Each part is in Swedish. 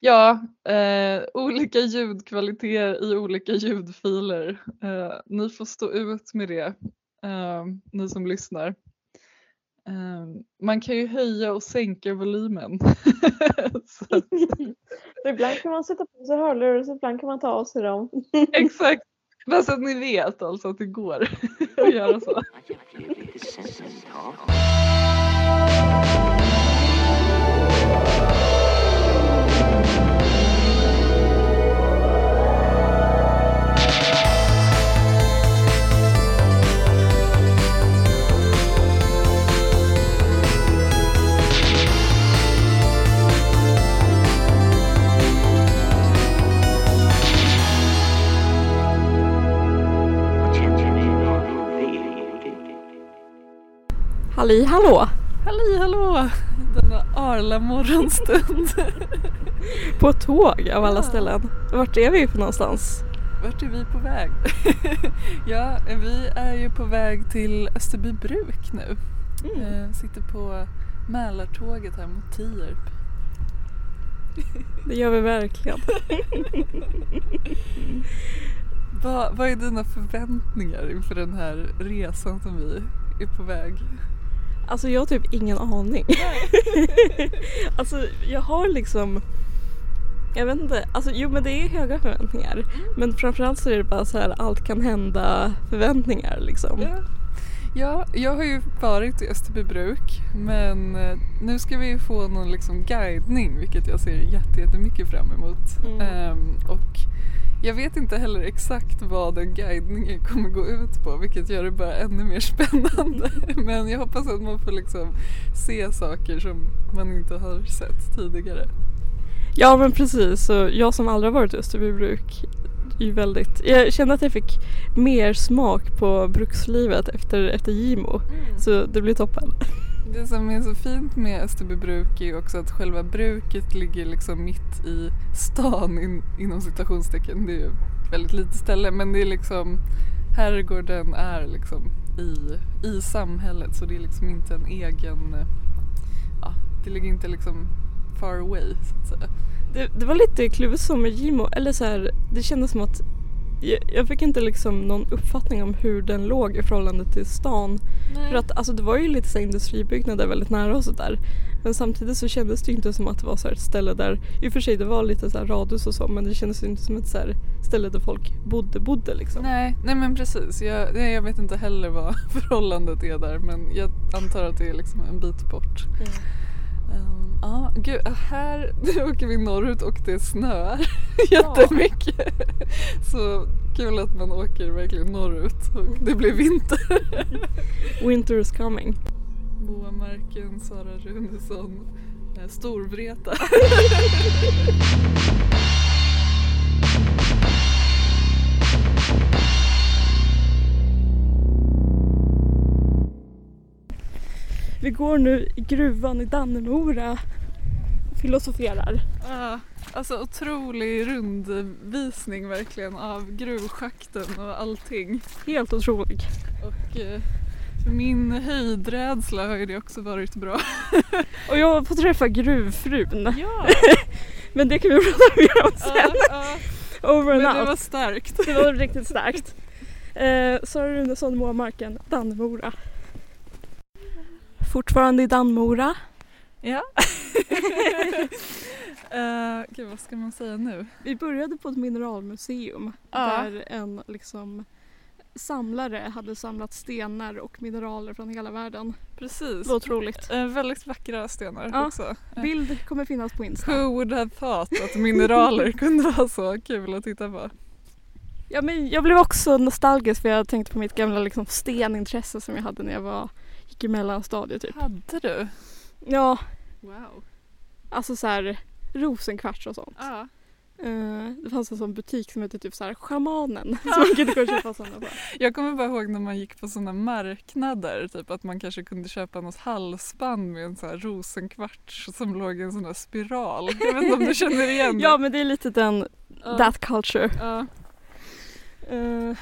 Ja, eh, olika ljudkvaliteter i olika ljudfiler. Eh, ni får stå ut med det, eh, ni som lyssnar. Eh, man kan ju höja och sänka volymen. Så att, ibland kan man sätta på sig hörlurar och ibland kan man ta av sig dem. exakt, bara så att ni vet alltså att det går att göra så. Halli hallå! Halli hallå! Denna arla morgonstund. På tåg av alla Ja. ställen. Vart är vi för någonstans? Vart är vi på väg? ja, vi är ju på väg till Österbybruk nu. Eh, sitter på Mälartåget här mot Tierp. Det gör vi verkligen. Vad, vad är dina förväntningar inför den här resan som vi är på väg? Alltså jag har typ ingen aning. alltså jag har liksom jag vet inte, alltså jo men det är höga förväntningar. Men framförallt så är det bara så här allt kan hända förväntningar liksom. Ja. ja, jag har ju varit i Österbybruk men eh, nu ska vi få någon liksom guidning vilket jag ser jätte- jättemycket fram emot. Mm. Ehm, och jag vet inte heller exakt vad den guidningen kommer gå ut på vilket gör det bara ännu mer spännande. Men jag hoppas att man får liksom se saker som man inte har sett tidigare. Ja men precis, så jag som aldrig har varit i Österbybruk ju väldigt, jag kände att jag fick mer smak på brukslivet efter, efter Gimo. Så det blir toppen. Det som är så fint med Österbybruk är ju också att själva bruket ligger liksom mitt i stan in, inom citationstecken. Det är ju ett väldigt litet ställe men det är liksom herrgården är liksom i, i samhället så det är liksom inte en egen, ja det ligger inte liksom far away så att säga. Det, det var lite kluvet som med Gimo, eller så här, det kändes som att jag, fick inte liksom någon uppfattning om hur den låg i förhållande till stan. För att alltså, det var ju lite så industribyggnader väldigt nära och sådär. Men samtidigt så kändes det inte som att det var så här ett ställe där, i och för sig det var lite så radhus och så men det kändes ju inte som ett så ställe där folk bodde, bodde liksom. Nej, nej men precis. Jag, nej, jag vet inte heller vad förhållandet är där men jag antar att det är liksom en bit bort. Um, ja, gud, här åker vi norrut och det snöar jättemycket. Så kul att man åker verkligen norrut och det blir vinter. Winter is coming. Moa Marken, Sara Runesson, eh, Storvreta. Vi går nu i gruvan i Dannemora och filosoferar. Ja, alltså otrolig rundvisning verkligen av gruvschakten och allting. Helt otrolig. Och eh, min höjdrädsla har ju det också varit bra. Och jag fått träffa gruvfrun. Ja, Men det kan vi prata mer om sen. ja, ja. Over men and det out. var starkt. Det var riktigt starkt. Eh, Sara Runesson, Moa Marken, Dannemora. Fortfarande i Dannemora. Ja. uh, gud, vad ska man säga nu? Vi började på ett mineralmuseum Ja. där en liksom samlare hade samlat stenar och mineraler från hela världen. Precis. Var otroligt. Eh, väldigt vackra stenar Ja. också. Eh, Bild kommer finnas på Insta. Who would have thought att mineraler kunde vara så kul att titta på? Ja, men jag blev också nostalgisk för jag tänkte på mitt gamla liksom, stenintresse som jag hade när jag var, gick i mellanstadiet typ. Hade du? Ja, Wow. alltså så här rosenkvarts och sånt. Ja. Eh, det fanns en sån butik som hette typ så här Schamanen som man kunde gå och köpa sådana på. Jag kommer bara ihåg när man gick på sådana marknader, typ att man kanske kunde köpa något halsband med en sån här rosenkvarts som låg i en sån här spiral. Jag vet inte om du känner igen det? Ja men det är lite den, Ja. that culture. Ja. Eh,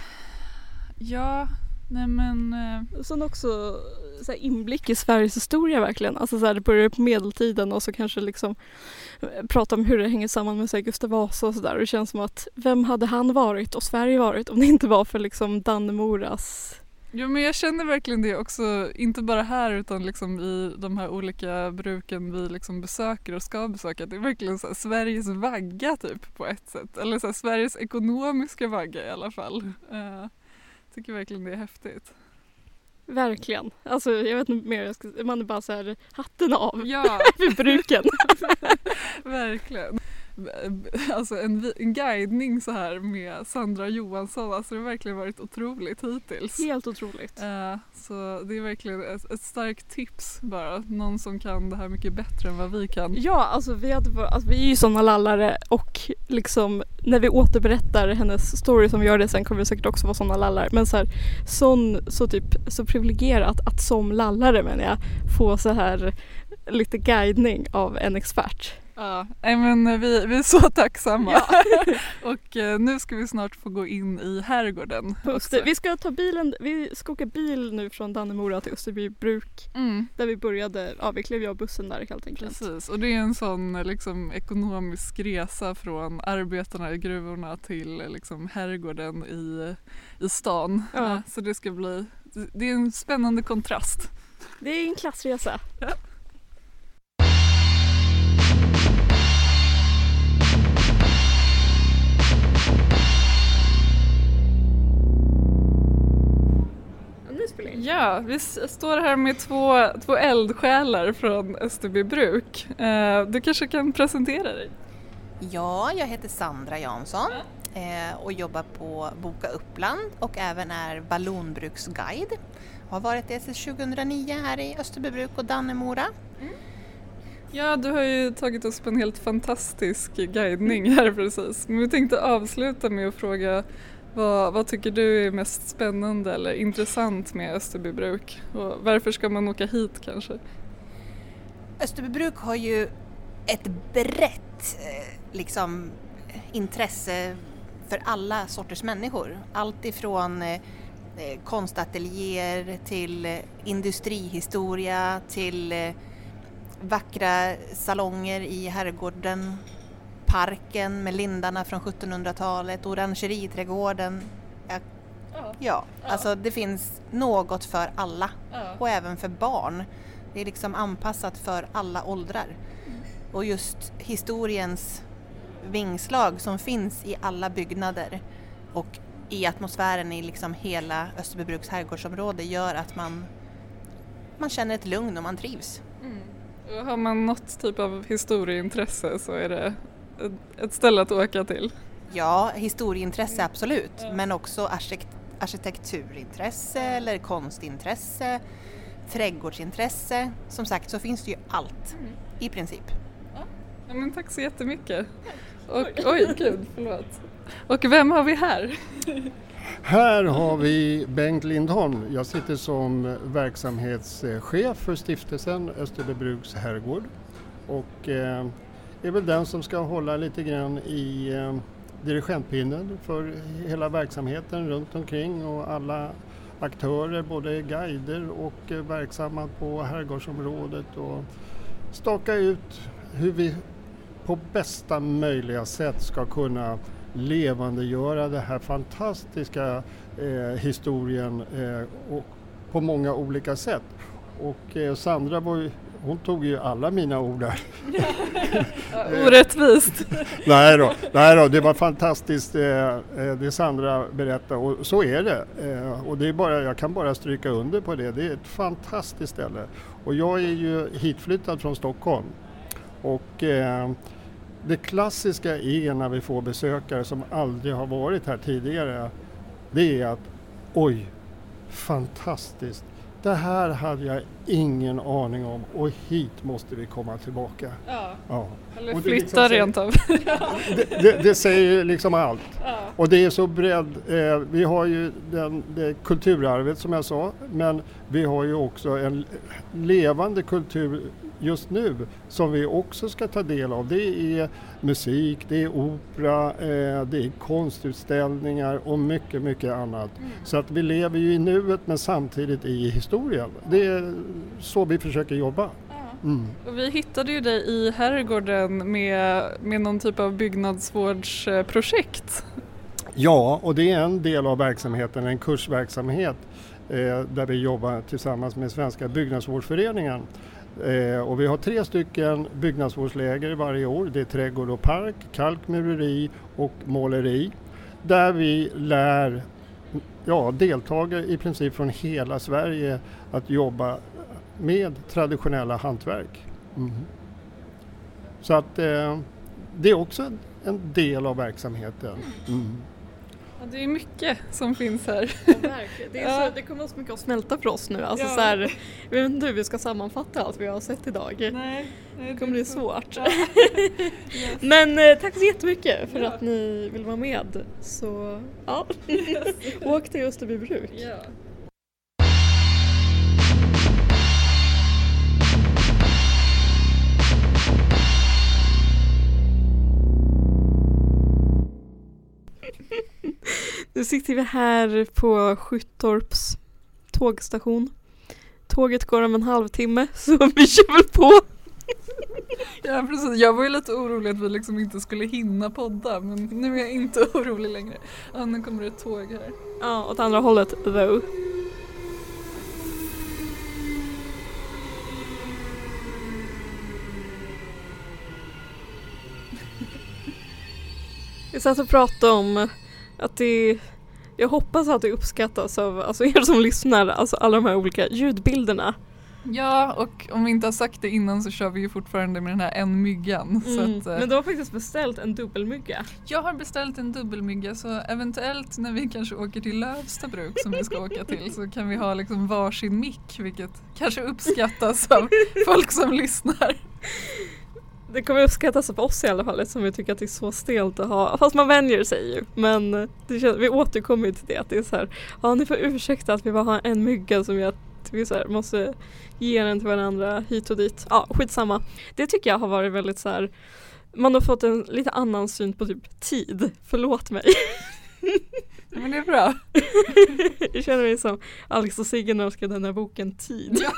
Ja, Nej men... Eh... Sen också så här, inblick i Sveriges historia verkligen. Alltså så här, det börjar på medeltiden och så kanske liksom eh, prata om hur det hänger samman med så här, Gustav Vasa och sådär. Det känns som att vem hade han varit och Sverige varit om det inte var för liksom Dannemoras Jo men jag känner verkligen det också, inte bara här utan liksom i de här olika bruken vi liksom besöker och ska besöka. Det är verkligen så Sveriges vagga typ på ett sätt. Eller så Sveriges ekonomiska vagga i alla fall. Uh, tycker verkligen det är häftigt. Verkligen. Alltså jag vet inte mer, man är bara så här hatten av ja. för bruken. verkligen. alltså en, en guidning så här med Sandra Johansson, alltså det har verkligen varit otroligt hittills. Helt otroligt. Uh, så det är verkligen ett, ett, starkt tips bara, någon som kan det här mycket bättre än vad vi kan. Ja, alltså vi, hade, alltså, vi är ju sådana lallare och liksom när vi återberättar hennes story som vi gör det sen kommer vi säkert också vara sådana lallare. Men så här, sån, så typ så privilegierat att som lallare menar jag få så här lite guidning av en expert. Ja, men vi, vi är så tacksamma. Ja. och eh, nu ska vi snart få gå in i herrgården. vi ska ta bilen, vi ska åka bil nu från Dannemora till Österbybruk. Mm. Där vi började, ja vi klev av bussen där helt enkelt. Precis, och det är en sån liksom, ekonomisk resa från arbetarna i gruvorna till liksom, herrgården i, i stan. Ja. Så det ska bli, det är en spännande kontrast. Det är en klassresa. Ja. Ja, vi står här med två, två eldsjälar från Österbybruk. Eh, du kanske kan presentera dig? Ja, jag heter Sandra Jansson eh, och jobbar på Boka Uppland och även är vallonbruksguide. Har varit det sedan 2009 här i Österbybruk och Dannemora. Mm. Ja, du har ju tagit oss på en helt fantastisk guidning här precis. Men vi tänkte avsluta med att fråga vad, vad, tycker du är mest spännande eller intressant med Österbybruk och varför ska man åka hit kanske? Österbybruk har ju ett brett eh, liksom, intresse för alla sorters människor. Allt ifrån eh, eh konstateljéer till eh, industrihistoria till eh, vackra salonger i herrgården parken med lindarna från 1700-talet, orangeriträdgården. Ja, ja, ja, alltså det finns något för alla ja. och även för barn. Det är liksom anpassat för alla åldrar. Mm. Och just historiens vingslag som finns i alla byggnader och i atmosfären i liksom hela Österbybruks herrgårdsområde gör att man, man känner ett lugn och man trivs. Mm. Har man något typ av historieintresse så är det ett ställe att åka till? Ja, historieintresse absolut, ja. men också arkitekturintresse eller konstintresse, trädgårdsintresse. Som sagt så finns det ju allt mm. i princip. Ja. men tack så jättemycket. Och, oj, gud, förlåt. Och vem har vi här? Här har vi Bengt Lindholm. Jag sitter som verksamhetschef för stiftelsen Österbybruks herrgård. Och, eh, är väl den som ska hålla lite grann i eh, dirigentpinnen för hela verksamheten runt omkring och alla aktörer, både guider och eh, verksamma på herrgårdsområdet och staka ut hur vi på bästa möjliga sätt ska kunna levandegöra den här fantastiska eh, historien eh, och på många olika sätt. Och eh, Sandra var ju hon tog ju alla mina ord där. Orättvist. nej, då, nej då, det var fantastiskt eh, eh, det Sandra berättade och så är det. Eh, och det är bara, jag kan bara stryka under på det. Det är ett fantastiskt ställe. Och jag är ju hitflyttad från Stockholm. Och det klassiska är när vi får besökare som aldrig har varit här tidigare. Det är att oj, fantastiskt det här hade jag ingen aning om och hit måste vi komma tillbaka. Ja. ja. Eller flytta liksom, rent av. det, det, det, säger liksom allt. Ja. Och det är så bredd. Eh, vi har ju den, det kulturarvet som jag sa men vi har ju också en levande kultur just nu som vi också ska ta del av det är musik, det är opera, eh, det är konstutställningar och mycket, mycket annat. Mm. Så att vi lever ju i nuet men samtidigt i historien. Det är så vi försöker jobba. Mm. Och vi hittade ju dig i herrgården med, med någon typ av byggnadsvårdsprojekt. Ja, och det är en del av verksamheten, en kursverksamhet eh, där vi jobbar tillsammans med Svenska byggnadsvårdsföreningen. Eh, och vi har tre stycken byggnadsvårdsläger varje år. Det är trädgård och park, kalkmureri och måleri. Där vi lär ja, deltagare i princip från hela Sverige att jobba med traditionella hantverk. Mm. Så att eh, det är också en del av verksamheten. Mm. Ja, det är mycket som finns här. Ja. Det, är så, det kommer så mycket att smälta för oss nu. Alltså, ja. så här, jag vet inte hur vi ska sammanfatta allt vi har sett idag. Nej, nej, det kommer bli svårt. Ja. yes. Men eh, tack så jättemycket för att ni vill vara med. Så ja, yes. åk till Österbybruk. Nu sitter vi här på Skyttorps tågstation. Tåget går om en halvtimme så vi kör väl på. Ja precis, jag var ju lite orolig att vi liksom inte skulle hinna podda men nu är jag inte orolig längre. Ja, nu kommer det ett tåg här. Ja, åt andra hållet though. Vi satt och pratade om att det jag hoppas att det uppskattas av alltså er som lyssnar, alltså alla de här olika ljudbilderna. Ja och om vi inte har sagt det innan så kör vi ju fortfarande med den här en myggan. Mm. Att, eh, Men du har faktiskt beställt en dubbelmygga. Jag har beställt en dubbelmygga så eventuellt när vi kanske åker till Lövsta bruk som vi ska åka till så kan vi ha liksom varsin mick vilket kanske uppskattas av folk som lyssnar. Det kommer uppskattas av oss i alla fall eftersom vi tycker att det är så stelt att ha, fast man vänjer sig ju. Men eh, det känns, vi återkommer till det att det är så här, ja ni får ursäkta att vi bara har en mygga som gör att vi så här, måste ge den till varandra hit och dit. Ja skitsamma. Det tycker jag har varit väldigt så här, man har fått en lite annan syn på typ tid, förlåt mig. Men det är bra. jag känner mig som Alex och Sigge när de skrev den här boken Tid. Ja,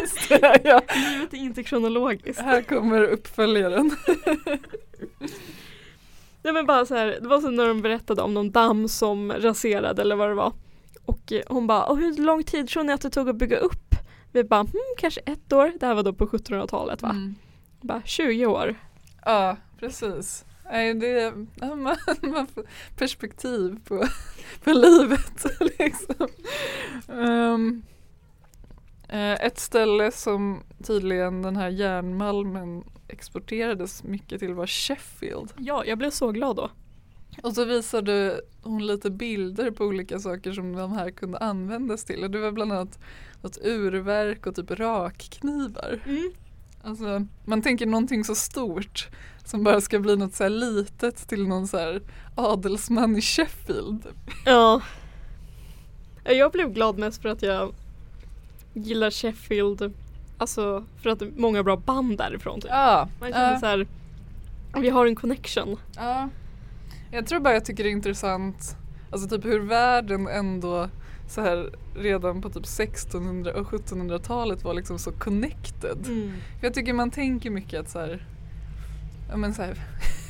just det. Ja. Livet är inte kronologiskt. Här kommer uppföljaren. Nej men bara så här, det var så när de berättade om någon damm som raserade eller vad det var. Och eh, hon bara, hur lång tid tror ni att det tog att bygga upp? Vi bara, hmm, kanske ett år. Det här var då på 1700-talet va? Mm. Bara 20 år. Ja, precis. Nej, det, man, man får perspektiv på, på livet. Liksom. Um, ett ställe som tydligen den här järnmalmen exporterades mycket till var Sheffield. Ja, jag blev så glad då. Och så visade hon lite bilder på olika saker som de här kunde användas till. Och det var bland annat något urverk och typ rakknivar. Mm. Alltså, man tänker någonting så stort som bara ska bli något så litet till någon så här adelsman i Sheffield. Ja. Jag blev glad mest för att jag gillar Sheffield. Alltså för att det är många bra band därifrån. Typ. Ja. Man känner uh. så här, vi har en connection. Ja. Jag tror bara jag tycker det är intressant, alltså typ hur världen ändå så här redan på typ 1600 och 1700-talet var liksom så connected. Mm. Jag tycker man tänker mycket att så här, ja men så här,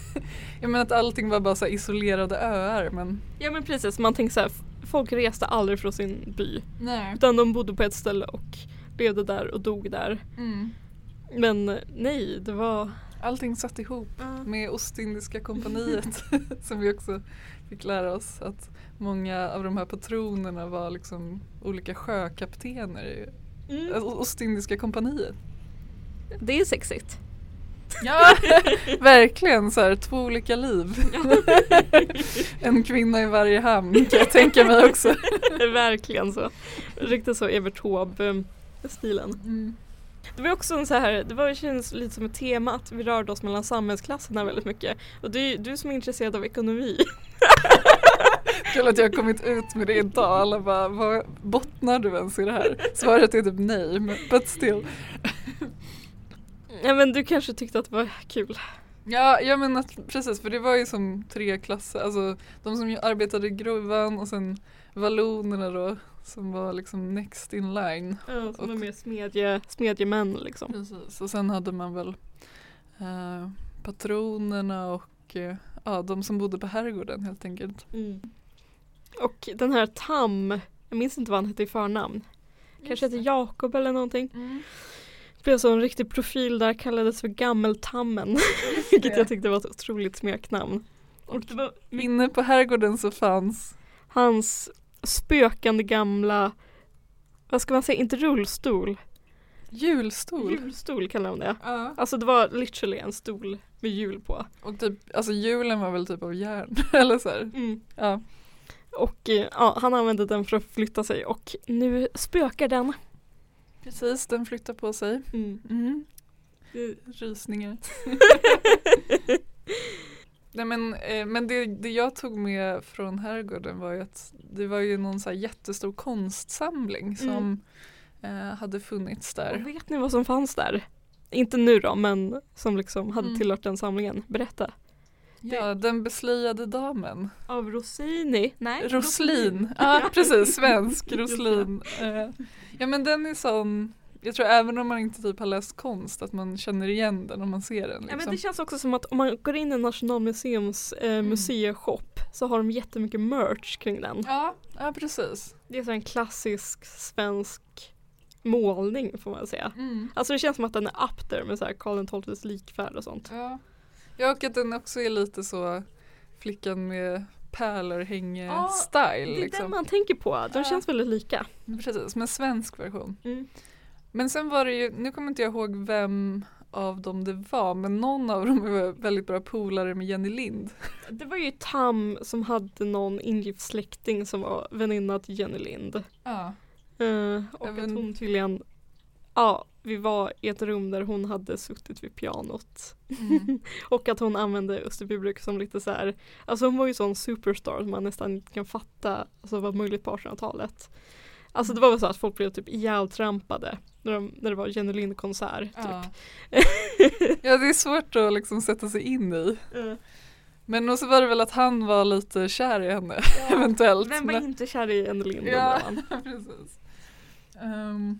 jag menar att allting var bara så isolerade öar men Ja men precis, man tänker så här, folk reste aldrig från sin by. Nej. Utan de bodde på ett ställe och levde där och dog där. Mm. Men nej, det var Allting satt ihop mm. med Ostindiska kompaniet som vi också fick lära oss att många av de här patronerna var liksom olika sjökaptener mm. Alltså, Ostindiska kompaniet. Det är sexigt. Ja, verkligen så här, två olika liv. en kvinna i varje hamn kan jag tänka mig också. verkligen så. Riktigt så Evert Taube-stilen. Mm. Det var också en så här, det var, känns lite som ett tema att vi rörde oss mellan samhällsklasserna väldigt mycket. Och du, du som är intresserad av ekonomi. Kul att jag har kommit ut med det idag. Alla bara, vad bottnar du ens i det här? Svaret är typ nej, men but still. Ja men du kanske tyckte att det var kul. Ja, jag menar precis för det var ju som tre klasser, alltså de som arbetade i gruvan och sen vallonerna då som var liksom next in line. Ja, som Och- var mer smedje, smedjemän liksom. Precis, och sen hade man väl eh, patronerna och eh, ja, de som bodde på herrgården helt enkelt. Mm. Och den här Tam, jag minns inte vad han hette i förnamn. Kanske hette Jakob eller någonting. Mm. Blev så en riktig profil där, kallades för Gammeltammen. Vilket jag tyckte var ett otroligt smeknamn. Och det var Inne på herrgården så fanns hans spökande gamla, vad ska man säga, inte rullstol. Julstol. Hjulstol kallar de det. Ja. Alltså det var literally en stol med hjul på. Och typ, alltså hjulen var väl typ av järn eller så här. Ja. Och eh, ja, han använde den för att flytta sig och nu spökar den. Precis, den flyttar på sig. Mm. Rysningar. Nej men, eh, men det, det jag tog med från herrgården var ju att det var ju någon så här jättestor konstsamling som eh, hade funnits Och där. vet ni vad som fanns där? Inte nu då, men som liksom hade Mm. tillhört den samlingen. Berätta. Ja, den beslöjade damen. Av Rossini? Nej. Roslin. Ja precis, svensk det. Roslin. Eh, Ja men den är sån, jag tror även om man inte typ har läst konst att man känner igen den om man ser den. Ja, men Liksom. det känns också som att om man går in i Nationalmuseums eh, Mm. museishop så har de jättemycket merch kring den. ja, ja precis. Det är så en klassisk svensk målning får man säga. Mm. Alltså det känns som att den är up there med så här Karl XIIs likfärd och sånt. Ja. ja, och att den också är lite så flickan med pärlor hänge Ja, style. Det är den liksom. man tänker på, de Ja. känns väldigt lika. Precis, men svensk version. Mm. Men sen var det ju, nu kommer inte jag ihåg vem av dem det var, men någon av dem var väldigt bra polare med Jenny Lind. Det var ju Tam som hade någon ingift släkting som var väninna till Jenny Lind. Ja. Eh, och Även- att hon tydligen, ja, vi var i ett rum där hon hade suttit vid pianot. Mm. Och att hon använde Österbybruk som lite så här, alltså hon var ju sån superstar som man nästan inte kan fatta alltså, var möjligt på 1800-talet. Alltså det var väl så att folk blev typ ihjältrampade när, de, när det var Jenny Lind konsert. Typ. Ja. ja, det är svårt att liksom sätta sig in i. Eh, Men och så var det väl att han var lite kär i henne, eventuellt. Vem var Men- inte kär i Jenny Lind Ja, precis. Ehm,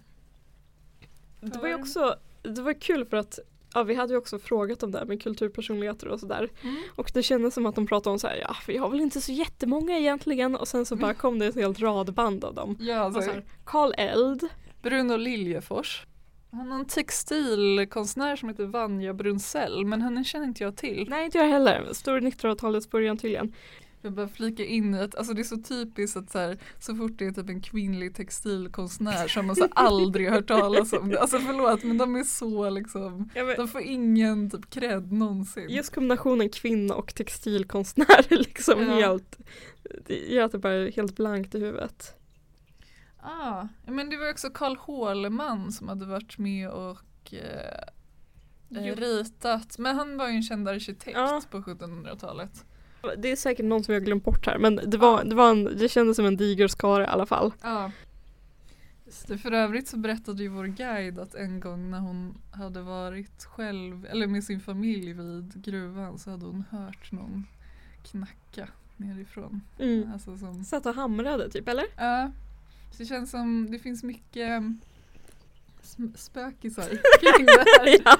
Det var ju också, det var kul för att Ja, vi hade ju också frågat om det här med kulturpersonligheter och sådär. mm. Och det kändes som att de pratade om så här, ja vi har väl inte så jättemånga egentligen och sen så bara kom det ett helt radband av dem. Ja, Och så alltså, här, Karl Eld, Bruno Liljefors. Han har en textilkonstnär som heter Vanja Brunsell men henne känner inte jag till. nej inte jag heller, stor 1900-talets början tydligen. Jag bara flika in att alltså det är så typiskt att så, här, så fort det är typ en kvinnlig textilkonstnär så har man så aldrig hört talas om det. Alltså förlåt men de är så liksom, Ja, men, de får ingen typ cred någonsin. just kombinationen kvinna och textilkonstnär är liksom Ja. helt, det gör att det bara är helt blankt i huvudet. Ah, men det var också Karl Håleman som hade varit med och eh, ritat. Men han var ju en känd arkitekt Ja. på 1700-talet. Det är säkert någon som jag har glömt bort här men det, var, det, var en, det kändes som en diger skara i alla fall. Ja. För övrigt så berättade ju vår guide att en gång när hon hade varit själv, eller med sin familj vid gruvan så hade hon hört någon knacka nerifrån. Mm. Alltså som, Satt och hamrade typ eller? ja, så det känns som det finns mycket spökisar kring det här. ja.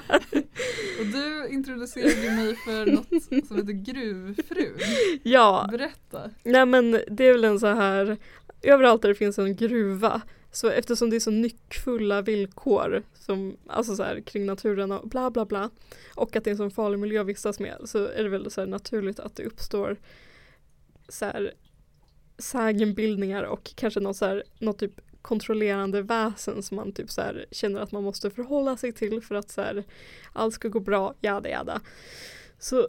Och du introducerade mig för något som heter Gruvfrun. ja, Berätta. nej men det är väl en så här överallt där det finns en gruva så eftersom det är så nyckfulla villkor som, alltså så här, kring naturen och bla bla bla och att det är en sån farlig miljö att vistas med så är det väl så här naturligt att det uppstår så här sägenbildningar och kanske något, så här, något typ kontrollerande väsen som man typ så här känner att man måste förhålla sig till för att så här, allt ska gå bra, jada jada. Så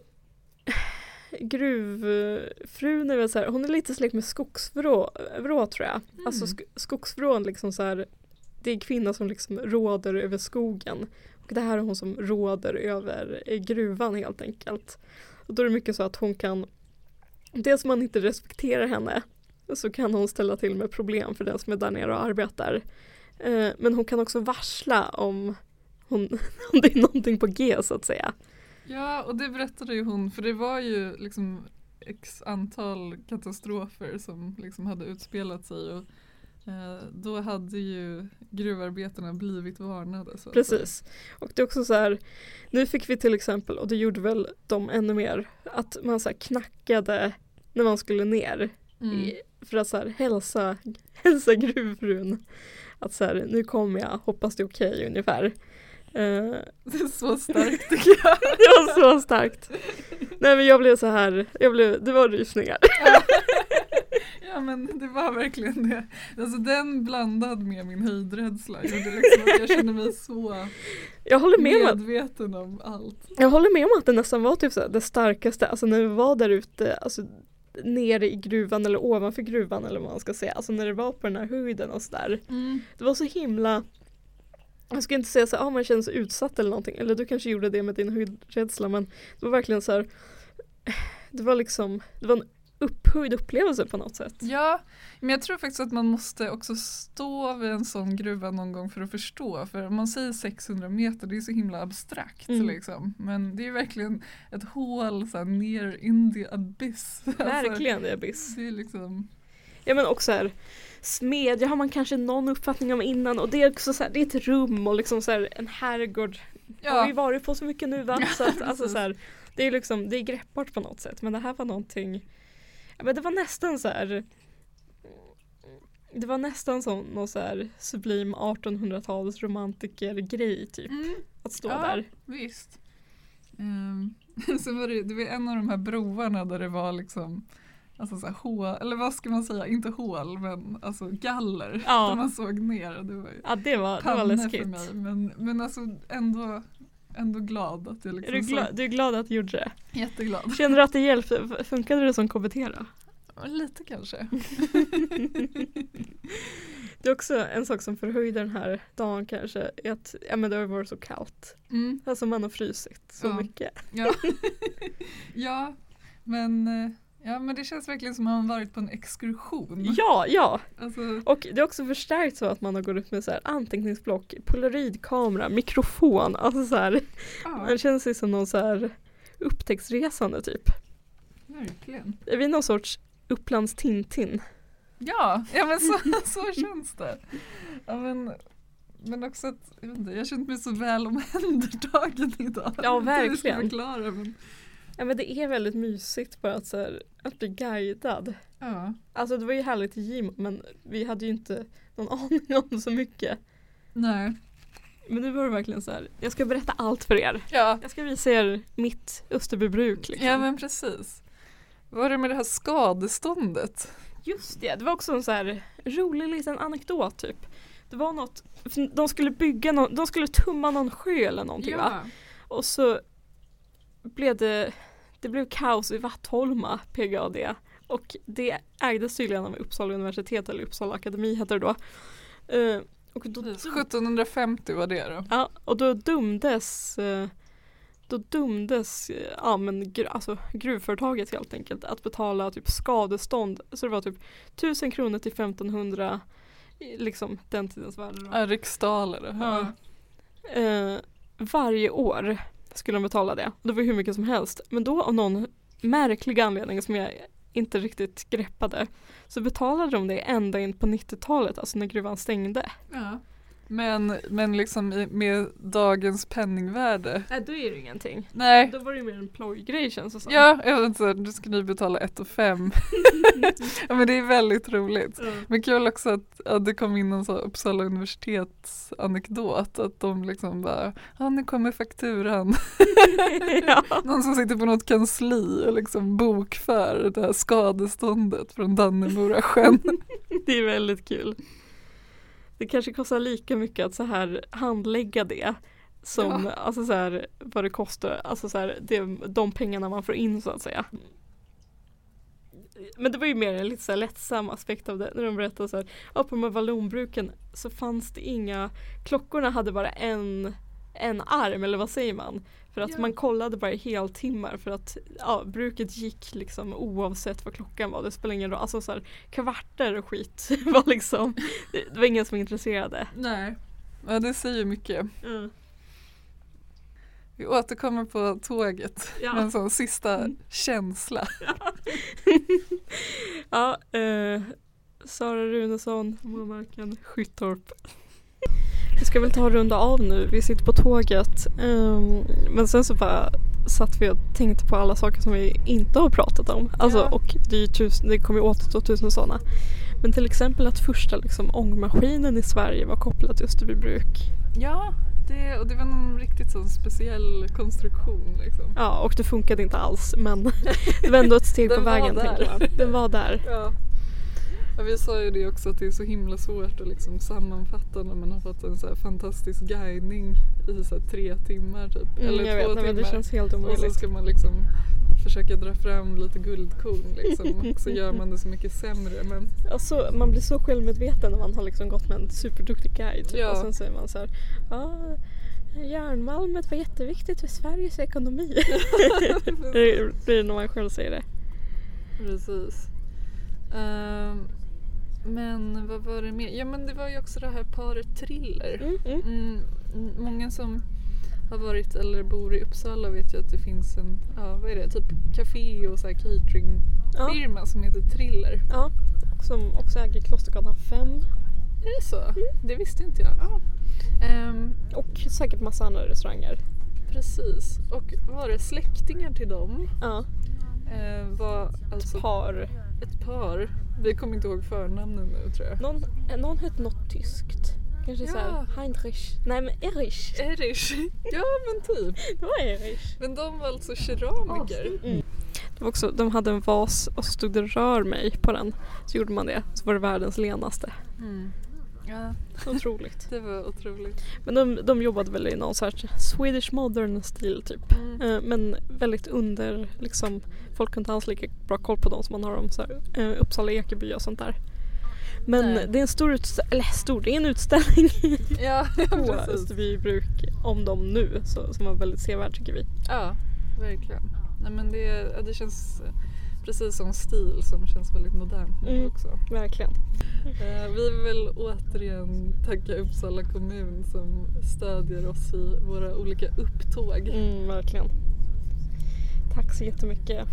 gruvfrun är väl så här, hon är lite släkt med skogsvrå vrå, tror jag. Mm. Alltså sk- skogsvrån liksom så här, det är kvinnan som liksom råder över skogen. Och det här är hon som råder över eh, gruvan helt enkelt. Och då är det mycket så att hon kan, dels man inte respekterar henne så kan hon ställa till med problem för den som är där nere och arbetar. Eh, men hon kan också varsla om hon, om det är någonting på G så att säga. Ja, och det berättade ju hon för det var ju liksom x antal katastrofer som liksom hade utspelat sig och eh, då hade ju gruvarbetarna blivit varnade. Så Precis. Och det är också så här, nu fick vi till exempel, och det gjorde väl de ännu mer, att man så knackade när man skulle ner. Mm. I, för att så här, hälsa, hälsa gruvfrun att så här, nu kommer jag, hoppas det är okej ungefär. Eh, Det är så starkt tycker jag. det var så starkt. Nej men jag blev så här, jag blev, det var rysningar. Ja men det var verkligen det. Alltså den blandad med min höjdrädsla gjorde liksom att jag kände mig så Jag håller med medveten om allt. Jag håller med om att det nästan var typ så det starkaste, alltså när vi var där ute, alltså nere i gruvan eller ovanför gruvan eller vad man ska säga, alltså när det var på den här höjden och sådär. Det var så himla jag ska inte säga så att ah, man känner sig utsatt eller någonting, eller du kanske gjorde det med din höjdrädsla men det var verkligen så här, det var liksom, det var en upphöjd upplevelse på något sätt. Ja, men jag tror faktiskt att man måste också stå vid en sån gruva någon gång för att förstå. För man säger 600 meter, det är så himla abstrakt Mm. liksom. Men det är verkligen ett hål så här, ner in the abyss. Alltså, Verkligen det är abyss. det är liksom, Ja men också här smedja har man kanske någon uppfattning om innan och det är också så här, det är ett rum och liksom så här, en herrgård har vi ja, varit på så mycket nu va? Så att, alltså, så här, det är liksom, det är greppbart på något sätt men det här var någonting ja, men det var nästan så här det var nästan som någon så här sublim 1800-tals romantiker-grej typ. mm, Att stå Ja. där. visst. Um, sen var det, det var en av de här broarna där det var liksom Alltså så här hål, eller vad ska man säga, inte hål men alltså galler. Ja. Där man såg ner. Det var Ja det var, det var panne för läskigt. mig. Men, men alltså ändå, ändå glad att jag Är liksom du, så- glad, du är glad att du gjorde det? Jätteglad. Känner du att det hjälpte? Funkade det som KBT då? Lite kanske. Det är också en sak som förhöjde den här dagen kanske är att ja, men det har varit så kallt. Mm, Alltså man har frysit så Ja. mycket. ja. ja, men, eh, ja, men det känns verkligen som att man varit på en exkursion. Ja, ja. Alltså, Och det är också förstärkt så att man har gått ut med så här anteckningsblock, polaroidkamera, mikrofon. Alltså så här, ja, man känner sig som någon så här upptäcktsresande typ. verkligen. Är vi någon sorts Upplands Tintin? Ja, ja men så, så känns det. Ja, men, men också att, jag, vet inte, jag har känt mig så väl omhändertagen idag. Ja, hur jag verkligen. förklara, men, Ja men det är väldigt mysigt bara att, så här, att bli guidad. ja. Alltså det var ju härligt i Gimo men vi hade ju inte någon aning om så mycket. Nej. Men nu var det verkligen så här, jag ska berätta allt för er. Ja. Jag ska visa er mitt Österbybruk liksom. ja, men precis. Vad var det med det här skadeståndet? Just det, det var också en så här rolig liten anekdot typ. Det var något, de skulle bygga någon, de skulle tumma någon sjö eller någonting va? Och så blev det, det blev kaos i Vattholma, PGAD. Och det ägdes tydligen av Uppsala universitet eller Uppsala akademi heter det då. Eh, och, då Precis, 1750 var det då. ja, och då dömdes eh, då dömdes eh, ja, men, alltså, gruvföretaget helt enkelt att betala typ skadestånd. Så det var typ 1000 kronor till 1500 i liksom den tidens värde. Riksdaler. Ja. Eh, varje år skulle de betala det. Det var hur mycket som helst. Men då av någon märklig anledning som jag inte riktigt greppade så betalade de det ända in på 90-talet, alltså när gruvan stängde. Ja. Men, men liksom med dagens penningvärde. Nej, då är det ingenting. Nej. Då var det mer en plojgrej känns det som. Ja, jag vet inte, du ska ni betala 1 och 5. ja, men det är väldigt roligt. Ja. Men kul också att, att det kom in en sån Uppsala universitets anekdot att de liksom bara, ja nu kommer fakturan. ja. Någon som sitter på något kansli och liksom bokför det här skadeståndet från Dannemora sjön. Det är väldigt kul. Det kanske kostar lika mycket att så här handlägga det som alltså så här, vad det kostar, alltså så här, det, de pengarna man får in så att säga. Men det var ju mer en lite så lättsam aspekt av det när de berättade så här, ja, på de här vallonbruken så fanns det inga, klockorna hade bara en, en arm eller vad säger man? För att Ja. man kollade bara i heltimmar för att ja, bruket gick liksom oavsett vad klockan var. Det spelade ingen roll. Alltså så här, kvarter och skit var liksom, det, var ingen som var intresserade. Nej. Ja det säger mycket. Vi återkommer på tåget Ja. med en sån sista Mm. känsla. ja, eh, Sara Runesson, Momarken, Skyttorp. Vi ska väl ta och runda av nu. Vi sitter på tåget. ehm, men sen så bara satt vi och tänkte på alla saker som vi inte har pratat om. Alltså, Ja. Och det, är tusen, det kommer ju återstå tusen sådana. Men till exempel att första liksom, ångmaskinen i Sverige var kopplad till Österbybruk. Ja, det, och det var någon riktigt sån speciell konstruktion liksom. Ja, och det funkade inte alls men det var ändå ett steg på vägen där. tänker jag. Den var där. Ja. Ja, vi sa ju det också att det är så himla svårt att liksom sammanfatta när man har fått en så här fantastisk guidning i så här tre timmar typ. Mm, eller jag två vet, men timmar. det känns helt och så omöjligt. ska man liksom försöka dra fram lite guldkorn liksom. och så gör man det så mycket sämre. Men Alltså, man blir så självmedveten när man har liksom gått med en superduktig guide. Typ. Ja. Och sen säger man så här, ja, järnmalmet var jätteviktigt för Sveriges ekonomi. det blir när man själv säger det. Precis. Ehm, men vad var det mer? Ja men det var ju också det här paret Thriller. Mm, mm. Mm, mm, många som har varit eller bor i Uppsala vet ju att det finns en, ja vad är det, typ café och så här cateringfirma som heter Thriller. Ja, som också äger Klostergatan 5 Är det så? Det visste inte jag. Ah. Ehm, och säkert massa andra restauranger. precis. Och var det släktingar till dem Ja, eh, var alltså par. Ett par. Vi kommer inte ihåg förnamnen nu tror jag. Någon, eh, någon hette något tyskt. Kanske Ja. såhär Heinrich. Nej men Erich. Erich. Ja men typ. Det var Erich. Men de var alltså keramiker. Det var också, de hade en vas och så stod det rör mig på den. Så gjorde man det. Så var det världens lenaste. Mm. Ja, Otroligt. det var otroligt. Men de, de jobbade väl i någon sorts Swedish modern stil typ. Mm. Eh, men väldigt under liksom Folk har inte alls lika bra koll på dem som man har om så här, eh, Uppsala Ekeby och sånt där. Men Nej. det är en stor utställning, eller stor, det är en utställning Ja, på. Österbybruk om dem nu så, som var väldigt sevärd tycker vi. Ja, verkligen. Nej, men det, det känns eh, precis som stil som känns väldigt modernt nu Mm. också. Verkligen. Eh, vi vill återigen tacka Uppsala kommun som stödjer oss i våra olika upptåg. Mm, verkligen. Tack så jättemycket.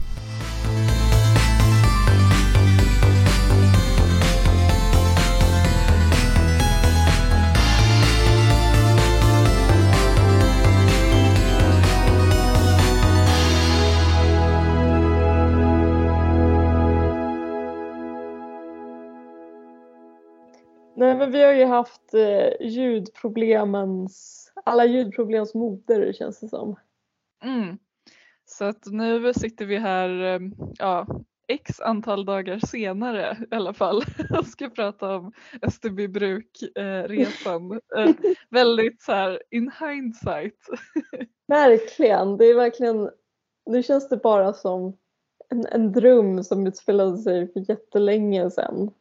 Nej men vi har ju haft eh, ljudproblemens, alla ljudproblems moder känns det som. Mm. Så att nu sitter vi här, eh, ja, x antal dagar senare i alla fall och ska prata om Österbybruk-resan. Eh, väldigt så här in hindsight. Verkligen, det är verkligen, nu känns det bara som en, en dröm som utspelade sig för jättelänge sedan.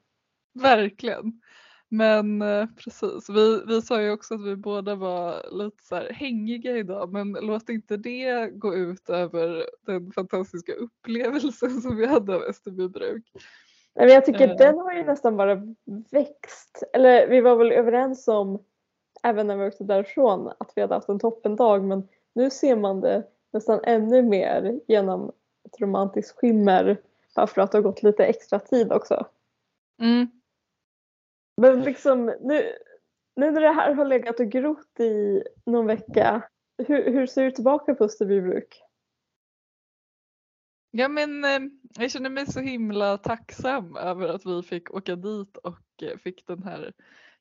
Verkligen. Men eh, precis, vi, vi sa ju också att vi båda var lite så här hängiga idag men låt inte det gå ut över den fantastiska upplevelsen som vi hade av Österbybruk. Nej, men jag tycker Eh. den har ju nästan bara växt. Eller vi var väl överens om, även när vi åkte därifrån, att vi hade haft en toppendag men nu ser man det nästan ännu mer genom ett romantiskt skimmer bara för att det har gått lite extra tid också. Mm. Men liksom nu, nu när det här har legat och grott i någon vecka, hur, hur ser du tillbaka på Österbybruk? Ja men eh, jag känner mig så himla tacksam över att vi fick åka dit och eh, fick den här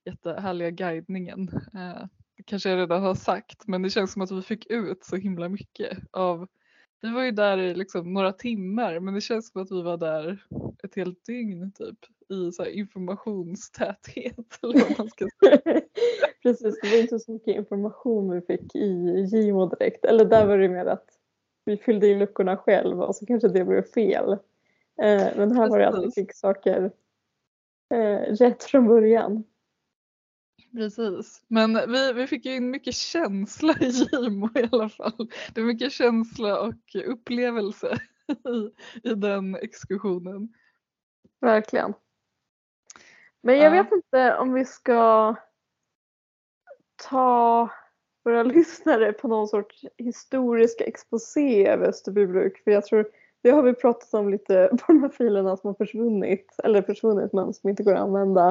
jättehärliga guidningen. Eh, det kanske jag redan har sagt men det känns som att vi fick ut så himla mycket av vi var ju där i liksom några timmar men det känns som att vi var där ett helt dygn typ i så informationstäthet eller vad man ska säga. Precis, det var inte så mycket information vi fick i Gimo direkt. Eller där var det mer att vi fyllde i luckorna själva och så kanske det blev fel. Eh, men här var det att vi fick saker eh, rätt från början. Precis, men vi, vi fick ju in mycket känsla i Gimo i alla fall. Det är mycket känsla och upplevelse i, i den exkursionen. Verkligen. Men jag Ja. vet inte om vi ska ta våra lyssnare på någon sorts historisk exposé över Österbybruk. För jag tror, det har vi pratat om lite på de här filerna som har försvunnit. Eller försvunnit men som inte går att använda.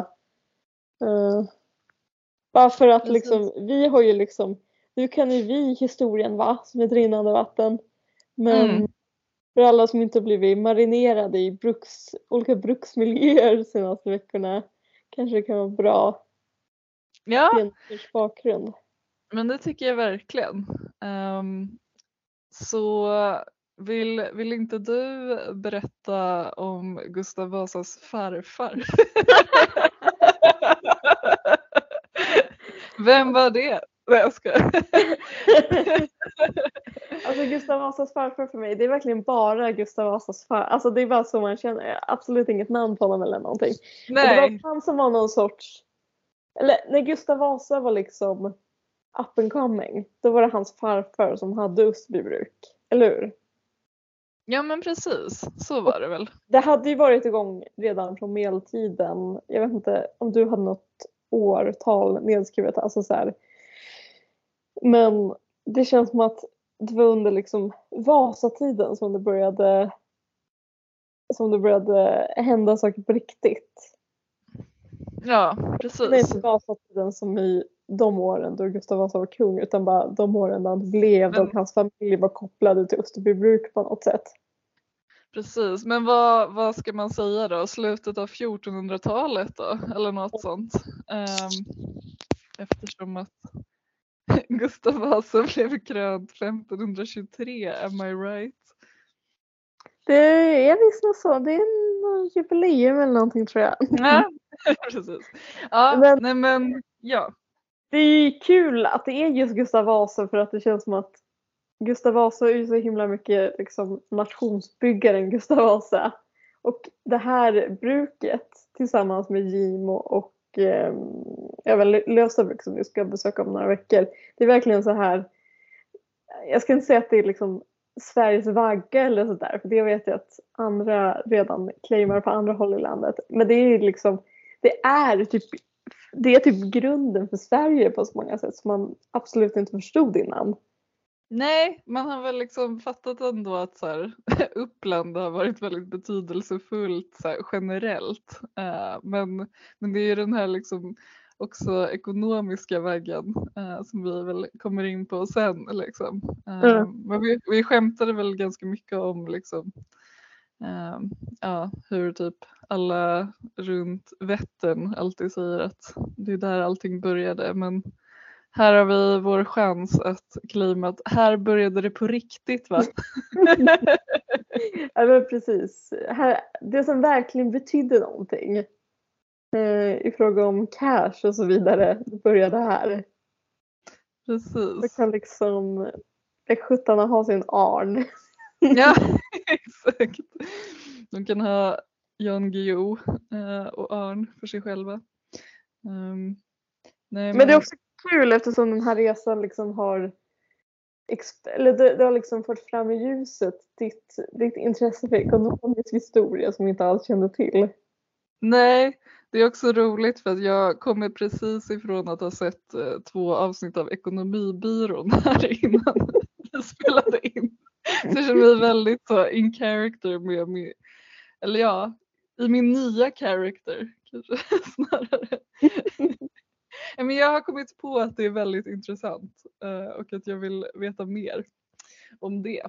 Uh, bara för att liksom, vi har ju liksom, nu kan ju vi historien va, som ett rinnande vatten. Men mm. för alla som inte blivit marinerade i bruks, olika bruksmiljöer de senaste veckorna kanske det kan vara bra ja. bakgrund. Men det tycker jag verkligen. Um, så vill, vill inte du berätta om Gustav Vasas farfar? Vem var det? Nej jag skojar. alltså Gustav Vasas farfar för mig, det är verkligen bara Gustav Vasas farfar. Alltså det är bara så man känner, absolut inget namn på honom eller någonting. Nej. Och det var han som var någon sorts, eller när Gustav Vasa var liksom up and coming, då var det hans farfar som hade Österbybruk, eller hur? Ja men precis, så var det väl. Det hade ju varit igång redan från medeltiden. Jag vet inte om du hade något årtal nedskrivet. Alltså så här. Men det känns som att det var under liksom Vasatiden som det började som det började hända saker på riktigt. Ja, precis. Det är inte Vasatiden som i de åren då Gustav Vasa var kung utan bara de åren när han blev Men... och hans familj var kopplade till Österbybruk på något sätt. Precis, men vad, vad ska man säga då? Slutet av 1400-talet då? Eller något sånt. Um, eftersom att Gustav Vasa blev krönt 1523, am I right? Det är visst något så. Det är något jubileum eller någonting tror jag. Ja, precis. Ja, men, nej men ja. Det är kul att det är just Gustav Vasa för att det känns som att Gustav Vasa är ju så himla mycket liksom, nationsbyggaren Gustav Vasa. Och det här bruket tillsammans med Gimo och eh, även Lösabruk som vi ska besöka om några veckor. Det är verkligen så här. Jag ska inte säga att det är liksom Sveriges vagga eller sådär för det vet jag att andra redan claimar på andra håll i landet. Men det är liksom, det är typ det är typ grunden för Sverige på så många sätt som man absolut inte förstod innan. Nej, man har väl liksom fattat ändå att så här, Uppland har varit väldigt betydelsefullt så här, generellt. Uh, men, men det är ju den här liksom också ekonomiska vägen uh, som vi väl kommer in på sen. Liksom. Uh, mm. Men vi, vi skämtade väl ganska mycket om liksom, ja, hur typ alla runt Vättern alltid säger att det är där allting började. Men här har vi vår chans att claima att här började det på riktigt va? ja men precis. Här, det som verkligen betydde någonting eh, i fråga om cash och så vidare började här. Precis. Man kan liksom västgötarna ha sin arn. ja exakt. De kan ha Jan Guillou eh, och Arn för sig själva. Um, nej, men, men det är också kul eftersom den här resan liksom har eller det, det, har liksom fått fram i ljuset ditt, ditt intresse för ekonomisk historia som vi inte alls kände till. Nej, det är också roligt för att jag kommer precis ifrån att ha sett eh, två avsnitt av Ekonomibyrån här innan vi spelade in. Så jag känner mig väldigt så in character med med eller ja, i min nya character kanske snarare. Men jag har kommit på att det är väldigt intressant eh, och att jag vill veta mer om det.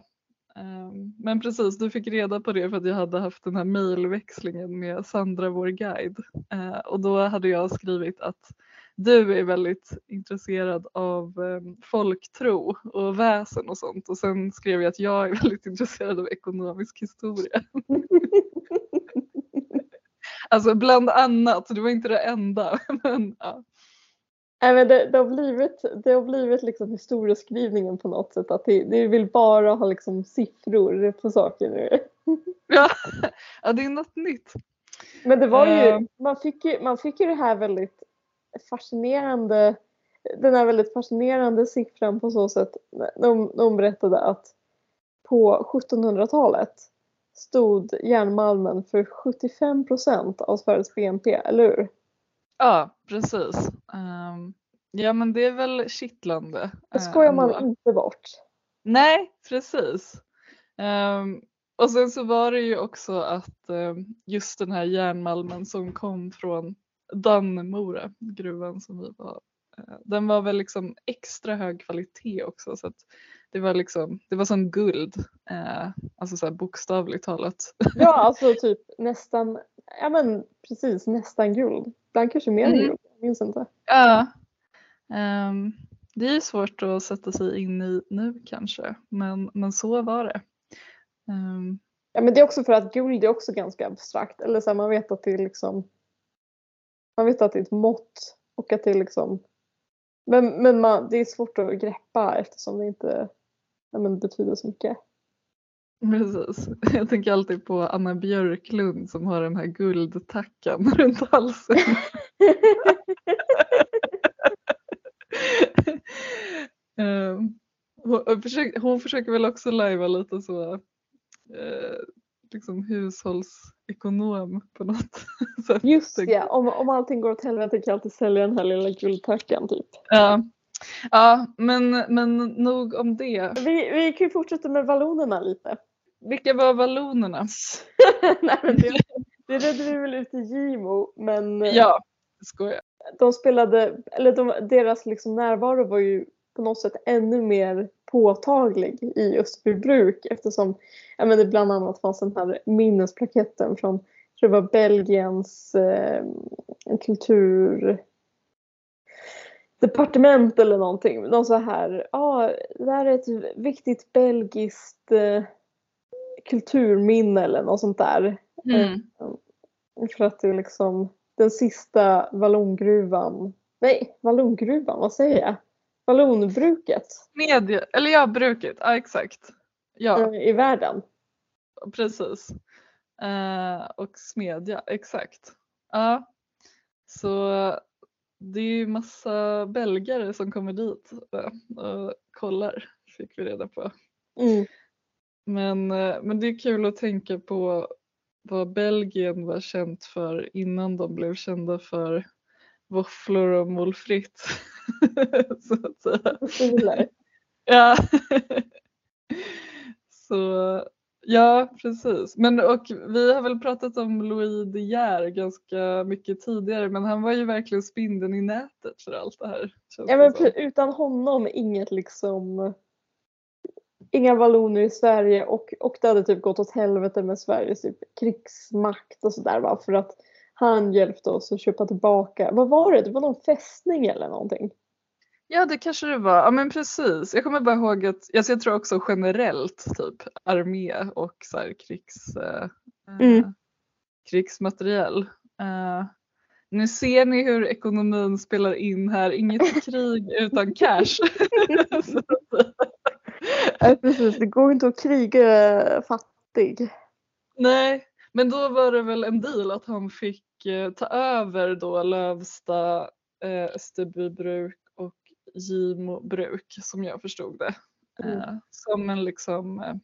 Ehm, men precis, du fick reda på det för att jag hade haft den här mejlväxlingen med Sandra, vår guide. Eh, och då hade jag skrivit att du är väldigt intresserad av ehm, folktro och väsen och sånt. Och sen skrev jag att jag är väldigt intresserad av ekonomisk historia. alltså bland annat, det var inte det enda. Men, ja. Nej, men det, det, har blivit, det har blivit liksom historieskrivningen på något sätt. Att det, det vill bara ha liksom siffror på saker nu. Ja, ja det är något nytt. Men det var ju, uh. man, fick ju, man fick ju det här väldigt fascinerande, den här väldigt fascinerande siffran på så sätt. De, de berättade att på 1700-talet stod järnmalmen för 75 procent av Sveriges BNP, eller hur? Ja, precis. Um, Ja men det är väl kittlande. Det eh, skojar man ändå. inte bort. Nej, precis. Ehm, och sen så var det ju också att ehm, just den här järnmalmen som kom från Dannemora, gruvan som vi var, eh, den var väl liksom extra hög kvalitet också så att det var liksom, det var som guld, eh, alltså så här bokstavligt talat. Ja, alltså typ nästan, ja men precis nästan guld. Ibland kanske mer Mm. jag minns inte. Ja. Ehm, det är svårt att sätta sig in i nu kanske, men, men så var det. Ehm, Ja men det är också för att guld är också ganska abstrakt. Eller så här, man vet att det är liksom Man vet att det är ett mått och att det är liksom Men, men man, det är svårt att greppa eftersom det inte ja, men, betyder så mycket. Precis. Jag tänker alltid på Anna Björklund som har den här guldtackan runt halsen. Ehm, hon, försöker, hon försöker väl också lajva lite så eh, liksom hushållsekonom på något sätt. Just det, om, om allting går åt helvete kan jag alltid sälja den här lilla guldtackan typ. Ja, ja men, men nog om det. Vi, vi kan ju fortsätta med vallonerna lite. Vilka var vallonerna? Nej, men det, det redde vi väl ut i Gimo men Ja, jag skojar. de spelade, eller de, deras liksom närvaro var ju på något sätt ännu mer påtaglig i Österbybruk eftersom ja, men det bland annat fanns den här minnesplaketten från, jag tror det var Belgiens eh, kulturdepartement eller någonting. De sa här, ja ah, det här är ett viktigt belgiskt eh, kulturminne eller något sånt där. Mm. För att det är liksom den sista vallongruvan. Nej, vallongruvan, vad säger jag? Vallonbruket Medie, eller ja, bruket, ja exakt. Ja, eh, i världen. precis. Eh, och smedja, exakt. Ja, så det är ju massa belgare som kommer dit eh, och kollar, fick vi reda på. Mm. Men, eh, men det är kul att tänka på vad Belgien var känt för innan de blev kända för våfflor och frites. Så att säga. Ja. Så ja, precis. Men och vi har väl pratat om Louis De Geer ganska mycket tidigare men han var ju verkligen spindeln i nätet för allt det här. Ja, men utan honom inget liksom Inga valloner i Sverige och, och det hade typ gått åt helvete med Sveriges typ krigsmakt och sådär för att han hjälpte oss att köpa tillbaka, vad var det? Det var någon fästning eller någonting. Ja det kanske det var, ja men precis. Jag kommer bara ihåg att, alltså jag tror också generellt typ armé och så här krigs, eh, Mm. eh, krigsmateriel. Eh, nu ser ni hur ekonomin spelar in här, inget krig utan cash. Så, Ja, precis, det går inte att kriga fattig. nej, men då var det väl en deal att han fick eh, ta över då Lövsta, eh, Österbybruk och Gimo bruk som jag förstod det. Mm. Eh, som en liksom,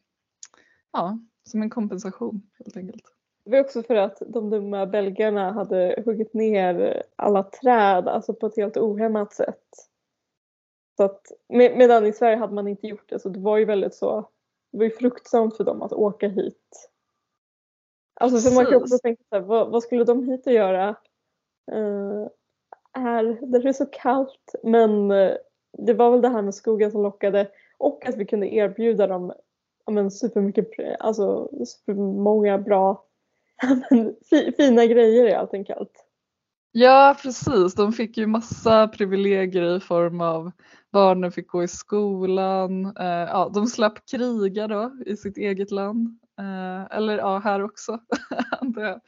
ja, som en kompensation helt enkelt. Det var också för att de dumma belgarna hade huggit ner alla träd, alltså på ett helt ohämmat sätt. Så att, med, medan i Sverige hade man inte gjort det, så det var ju väldigt så, det var ju fruktsamt för dem att åka hit. Alltså för man kan också tänka så här, vad, vad skulle de hit och göra? Eh, här, där det är så kallt. Men eh, det var väl det här med skogen som lockade och att vi kunde erbjuda dem ja, men supermycket, alltså supermånga bra ja, men, fi, fina grejer helt enkelt. Ja precis, de fick ju massa privilegier i form av barnen fick gå i skolan, eh, ja, de slapp kriga då i sitt eget land. Eh, eller ja, här också antar jag.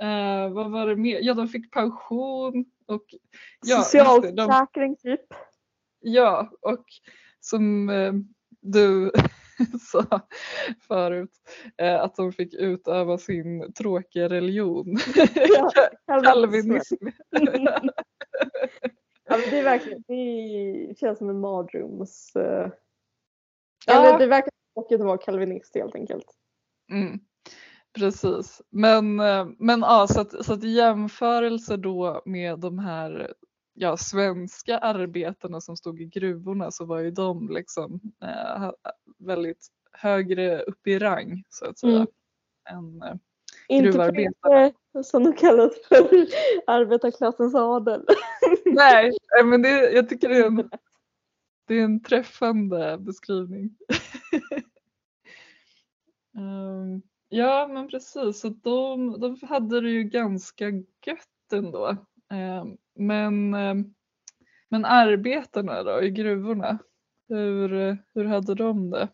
Eh, vad var det mer? Ja, de fick pension och ja, Socialförsäkring typ. ja, och som du sa förut, eh, att de fick utöva sin tråkiga religion. Ja, Calvinism. Ja, det är verkligen, det känns som en mardröms... eh, Ja. Eller det verkar tråkigt att vara kalvinist helt enkelt. Mm, precis. Men, eh, men ja, så att, så att i jämförelse då med de här ja, svenska arbetarna som stod i gruvorna så var ju de liksom eh, väldigt högre upp i rang så att säga. Mm. Än, eh, Inte gruvarbetare. för som de kallas för arbetarklassens adel. nej, eh, men det, jag tycker det är en, det är en träffande beskrivning. um, ja men precis, så de, de hade det ju ganska gött ändå. Um, men, um, men arbetarna då i gruvorna, hur, hur hade de det?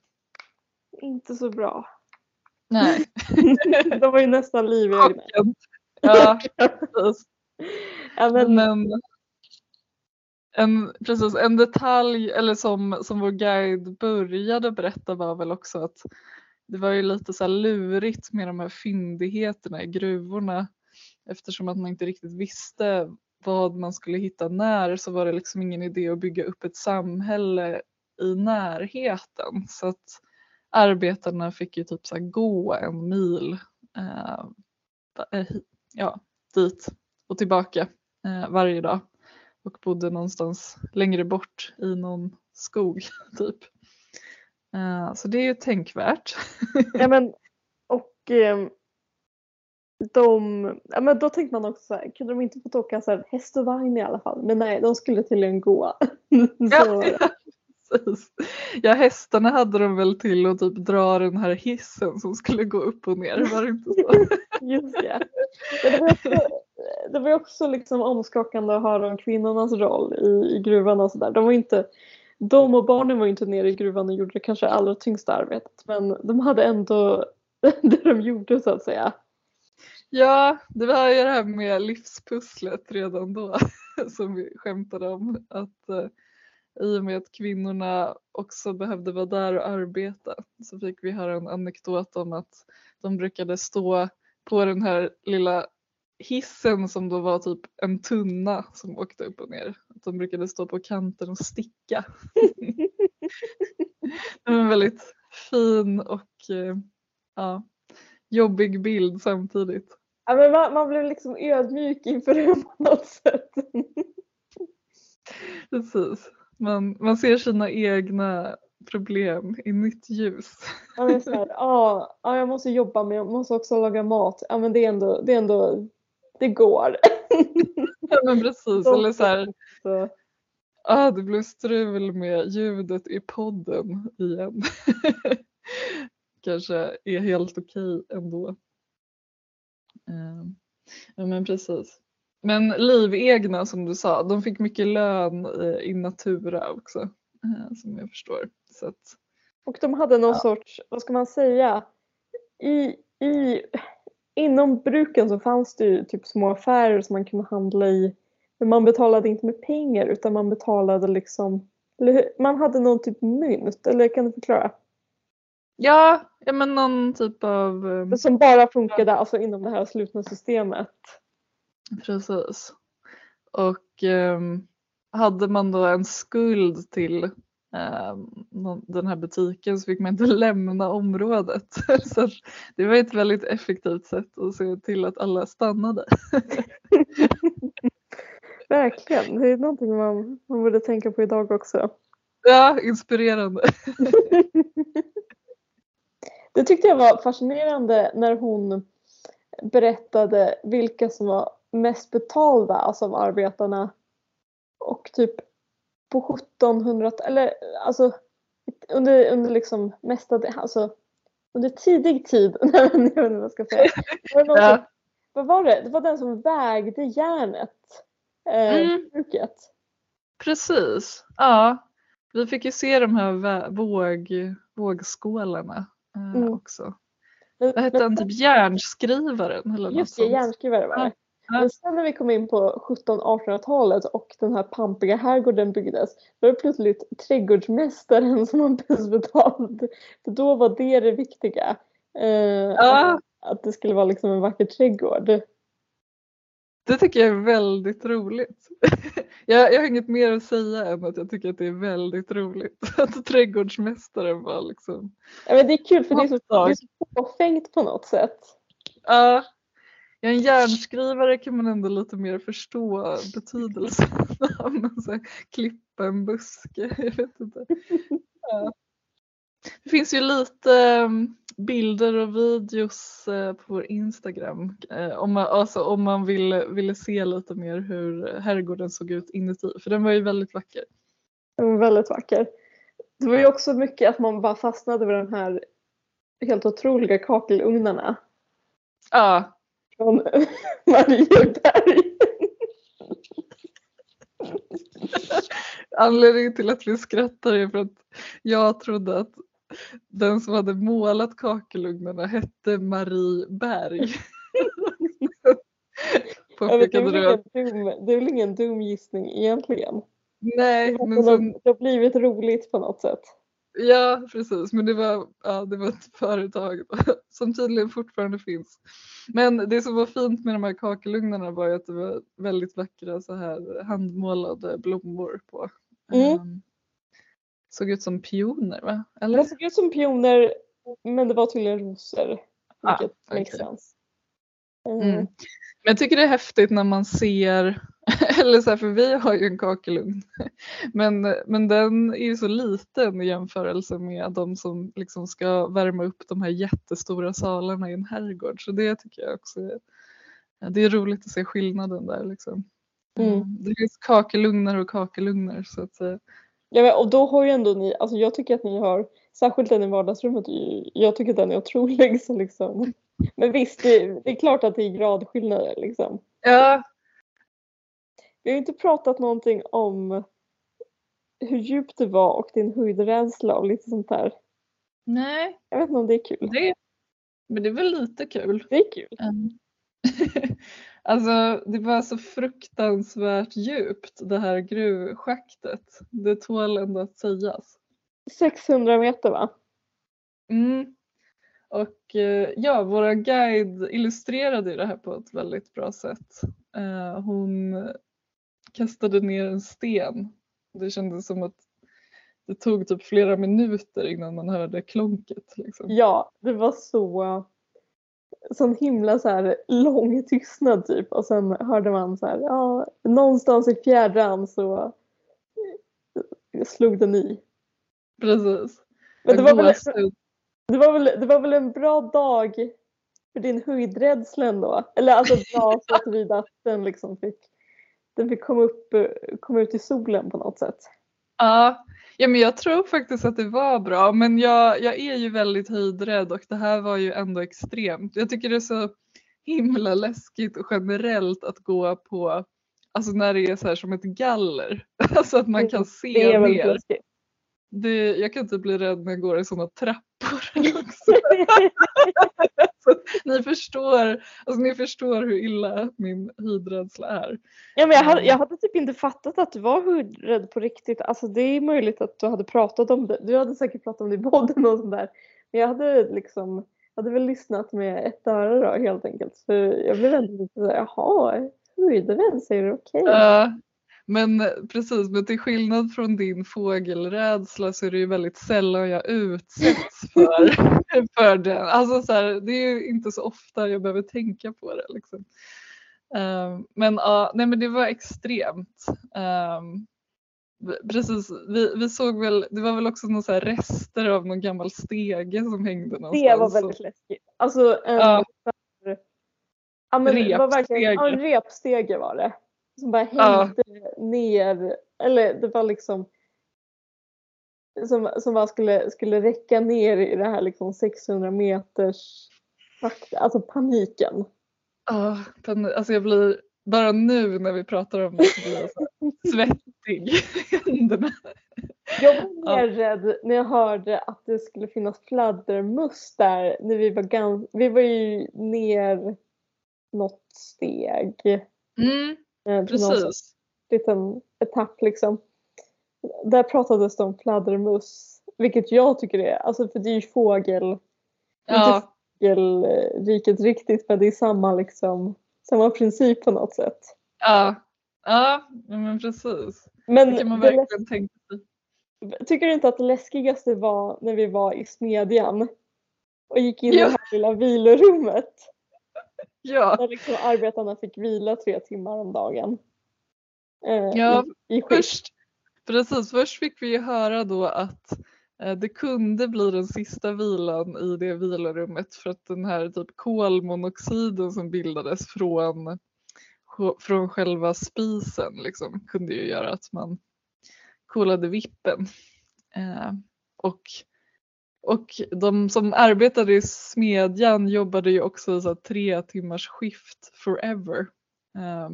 Inte så bra. Nej. de var ju nästan livegna. Ja, precis. Ja, men, Men en, precis, en detalj eller som, som vår guide började berätta var väl också att det var ju lite så lurigt med de här fyndigheterna i gruvorna eftersom att man inte riktigt visste vad man skulle hitta när så var det liksom ingen idé att bygga upp ett samhälle i närheten så att arbetarna fick ju typ så gå en mil eh, eh ja, dit och tillbaka eh, varje dag och bodde någonstans längre bort i någon skog typ. Eh, så det är ju tänkvärt. ja, men, och ehm, de, ja, men då tänkte man också så här, kunde de inte fått åka så här, häst och vagn i alla fall? Men nej, de skulle tydligen gå. så, Ja, ja, precis. ja, hästarna hade de väl till att typ dra den här hissen som skulle gå upp och ner, var det inte så? Just. Men det var också, det var också liksom omskakande att höra om kvinnornas roll i, i gruvan och sådär. De var inte de och barnen var inte nere i gruvan och gjorde det kanske allra tyngsta arbetet men de hade ändå det de gjorde så att säga. Ja, det var ju det här med livspusslet redan då som vi skämtade om. Att eh, i och med att kvinnorna också behövde vara där och arbeta så fick vi höra en anekdot om att de brukade stå på den här lilla hissen som då var typ en tunna som åkte upp och ner. Att de brukade stå på kanten och sticka. det var en väldigt fin och eh, ja, jobbig bild samtidigt. Ja, men man, man blev liksom ödmjuk inför det på något sätt. Precis. Man, man ser sina egna problem i nytt ljus. Ja, men så här, ja, ja, jag måste jobba men jag måste också laga mat. Ja, men det är ändå, det, är ändå, det går. Ja men precis. Eller så här, ah, det blev strul med ljudet i podden igen. Kanske är helt okej ändå. Eh, Ja men precis. Men livegna som du sa, de fick mycket lön i natura också. eh, Som jag förstår. Så att, och de hade någon Ja. sorts, vad ska man säga, i, i, inom bruken så fanns det ju typ små affärer som man kunde handla i. Men man betalade inte med pengar utan man betalade liksom, man hade någon typ mynt, eller kan du förklara? Ja, ja men någon typ av eh, Som bara funkade alltså inom det här slutna systemet. Precis. Och ehm, hade man då en skuld till någon- den här butiken så fick man inte lämna området. så det var ett väldigt effektivt sätt att se till att alla stannade. Verkligen, det är någonting man, man borde tänka på idag också. Ja, inspirerande. Det tyckte jag var fascinerande när hon berättade vilka som var mest betalda alltså av arbetarna. Och typ på 1700 eller alltså under, under liksom mesta, alltså under tidig tid, jag vet inte vad jag ska säga. Var Ja. som, vad var det? Det var den som vägde järnet. Eh, Mm. bruket. Precis. Ja, vi fick ju se de här våg, vågskålarna eh, Mm. också. Vad hette han? Typ järnskrivaren eller Just det, sånt. järnskrivare var det. Ja. Men sen när vi kom in på 1700-1800-talet och den här pampiga herrgården byggdes, då var det plötsligt trädgårdsmästaren som var bäst betald. För då var det det viktiga. Eh, Ja. Att det skulle vara liksom en vacker trädgård. Det tycker jag är väldigt roligt. jag, jag har inget mer att säga än att jag tycker att det är väldigt roligt att trädgårdsmästaren var liksom. Ja, men det är kul för det är så, det är så fåfängt på något sätt. Ja, Ja, en järnskrivare kan man ändå lite mer förstå betydelsen av. Men så här, klippa en buske, jag vet inte. Ja. Det finns ju lite mm, bilder och videos eh, på vår Instagram eh, om man, alltså, om man vill, ville se lite mer hur herrgården såg ut inuti. För den var ju väldigt vacker. Den var väldigt vacker. Det var ju också mycket att man bara fastnade vid de här helt otroliga kakelugnarna Ja, från Marieberg. Anledningen till att vi skrattar är för att jag trodde att den som hade målat kakelugnarna hette Marie Berg. Ja, det, är väl ingen dum, det är väl ingen dum gissning egentligen. nej, Det men har, sen, det har blivit roligt på något sätt. ja precis, men det var, ja, det var ett företag som tydligen fortfarande finns. Men det som var fint med de här kakelugnarna var ju att det var väldigt vackra så här handmålade blommor på. Mm. Ehm, såg ut som pioner va? Det Eller? såg ut som pioner men det var tydligen rosor. Ah, Vilket makes okej. sense. Eh, Mm. Men jag tycker det är häftigt när man ser, eller så här, för vi har ju en kakelugn, men, men den är ju så liten i jämförelse med de som liksom ska värma upp de här jättestora salarna i en herrgård. Så det tycker jag också är, det är roligt att se skillnaden där. Liksom. Mm. Eh, Det finns kakelugnar och kakelugnar. Så att, säga. Ja, men, och då har ju ändå ni, alltså jag tycker att ni har, särskilt den i vardagsrummet, jag tycker att den är otrolig. Så liksom. Men visst, det, det är klart att det är gradskillnader liksom. ja, Vi har ju inte pratat någonting om hur djupt det var och din höjdrädsla och lite sånt där. nej, Jag vet inte om det är kul. det, men det är väl lite kul. Det är kul. Mm. alltså det var så fruktansvärt djupt det här gruvschaktet. Det tål ändå att sägas. 600 meter va? Mm. Och eh, ja, våra guide illustrerade det här på ett väldigt bra sätt. Eh, hon kastade ner en sten. Det kändes som att det tog typ flera minuter innan man hörde klonket. Liksom. Ja, det var så sån himla så här lång tystnad typ och sen hörde man så här, ja, någonstans i fjärran så slog den i. Precis. Men det var, väl, det, var väl, det var väl en bra dag för din höjdrädsla ändå? Eller alltså bra så tillvida att den liksom fick, den fick komma, upp, komma ut i solen på något sätt. Ja, ja men jag tror faktiskt att det var bra men jag, jag är ju väldigt höjdrädd och det här var ju ändå extremt. Jag tycker det är så himla läskigt och generellt att gå på, alltså när det är så här som ett galler. Alltså att man kan se Det är ner. läskigt. Det, jag kan inte bli rädd när jag går i sådana trappor också. Så ni förstår, alltså ni förstår hur illa min höjdrädsla är. Ja, men jag, hade, jag hade typ inte fattat att du var höjdrädd på riktigt. Alltså det är möjligt att du hade pratat om det. Du hade säkert pratat om det i podden och sånt där. Men jag hade liksom, hade väl lyssnat med ett öra då helt enkelt. Så jag blev ändå lite såhär, jaha, höjdrädd säger du okej? Ja, men eh, precis, men till skillnad från din fågelrädsla så är det ju väldigt sällan jag utsätts för, för den. Alltså så här, det är ju inte så ofta jag behöver tänka på det. Liksom. Ehm, men ja, nej men det var extremt. V- precis, vi, vi såg väl, det var väl också så här rester av någon gammal stege som hängde någonstans. Det var väldigt läskigt. Alltså en, Ja. ja, men det var verkligen, ja, en Repstege. repstege var det. Som bara Ja. hängde ner, eller det var liksom som, som bara skulle, skulle räcka ner i det här liksom 600 meters. Alltså paniken. Ja, den- alltså jag blir, bara nu när vi pratar om det så blir jag så svettig i händerna. Jag var Ja. mer rädd när jag hörde att det skulle finnas fladdermöss där. När vi var gans- vi var ju ner något steg. Mm, eh, precis. liten etapp liksom. Där pratades det om fladdermöss. Vilket jag tycker är, alltså för det är ju fågel, Ja, fågelriket riktigt men det är samma liksom, samma princip på något sätt. ja, ja, men precis. Men Det kan man det verkligen tänka sig. läs- tycker du inte att det läskigaste var när vi var i Smedjan och gick in i Jo. det här lilla vilorummet? Ja. Där liksom arbetarna fick vila tre timmar om dagen. Eh, Ja, i, i. Först, precis, först fick vi ju höra då att eh, det kunde bli den sista vilan i det vilorummet för att den här typ kolmonoxiden som bildades från, från själva spisen liksom, kunde ju göra att man kolade vippen. Eh, och, och de som arbetade i smedjan jobbade ju också så tre timmars skift forever. Eh,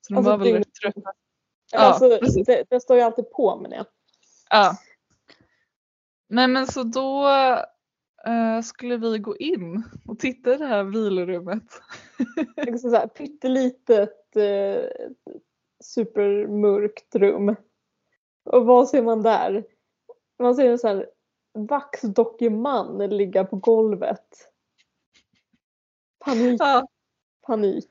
så de Alltså var väl rätt trötta. alltså, precis. det, det står ju alltid på med det. Ja. Nej men så då eh, skulle vi gå in och titta i det här vilorummet. Liksom så här, pyttelitet eh, supermörkt rum. Och vad ser man där? Man ser en sån här vaxdockeman ligga på golvet. Panik, Ja, panik.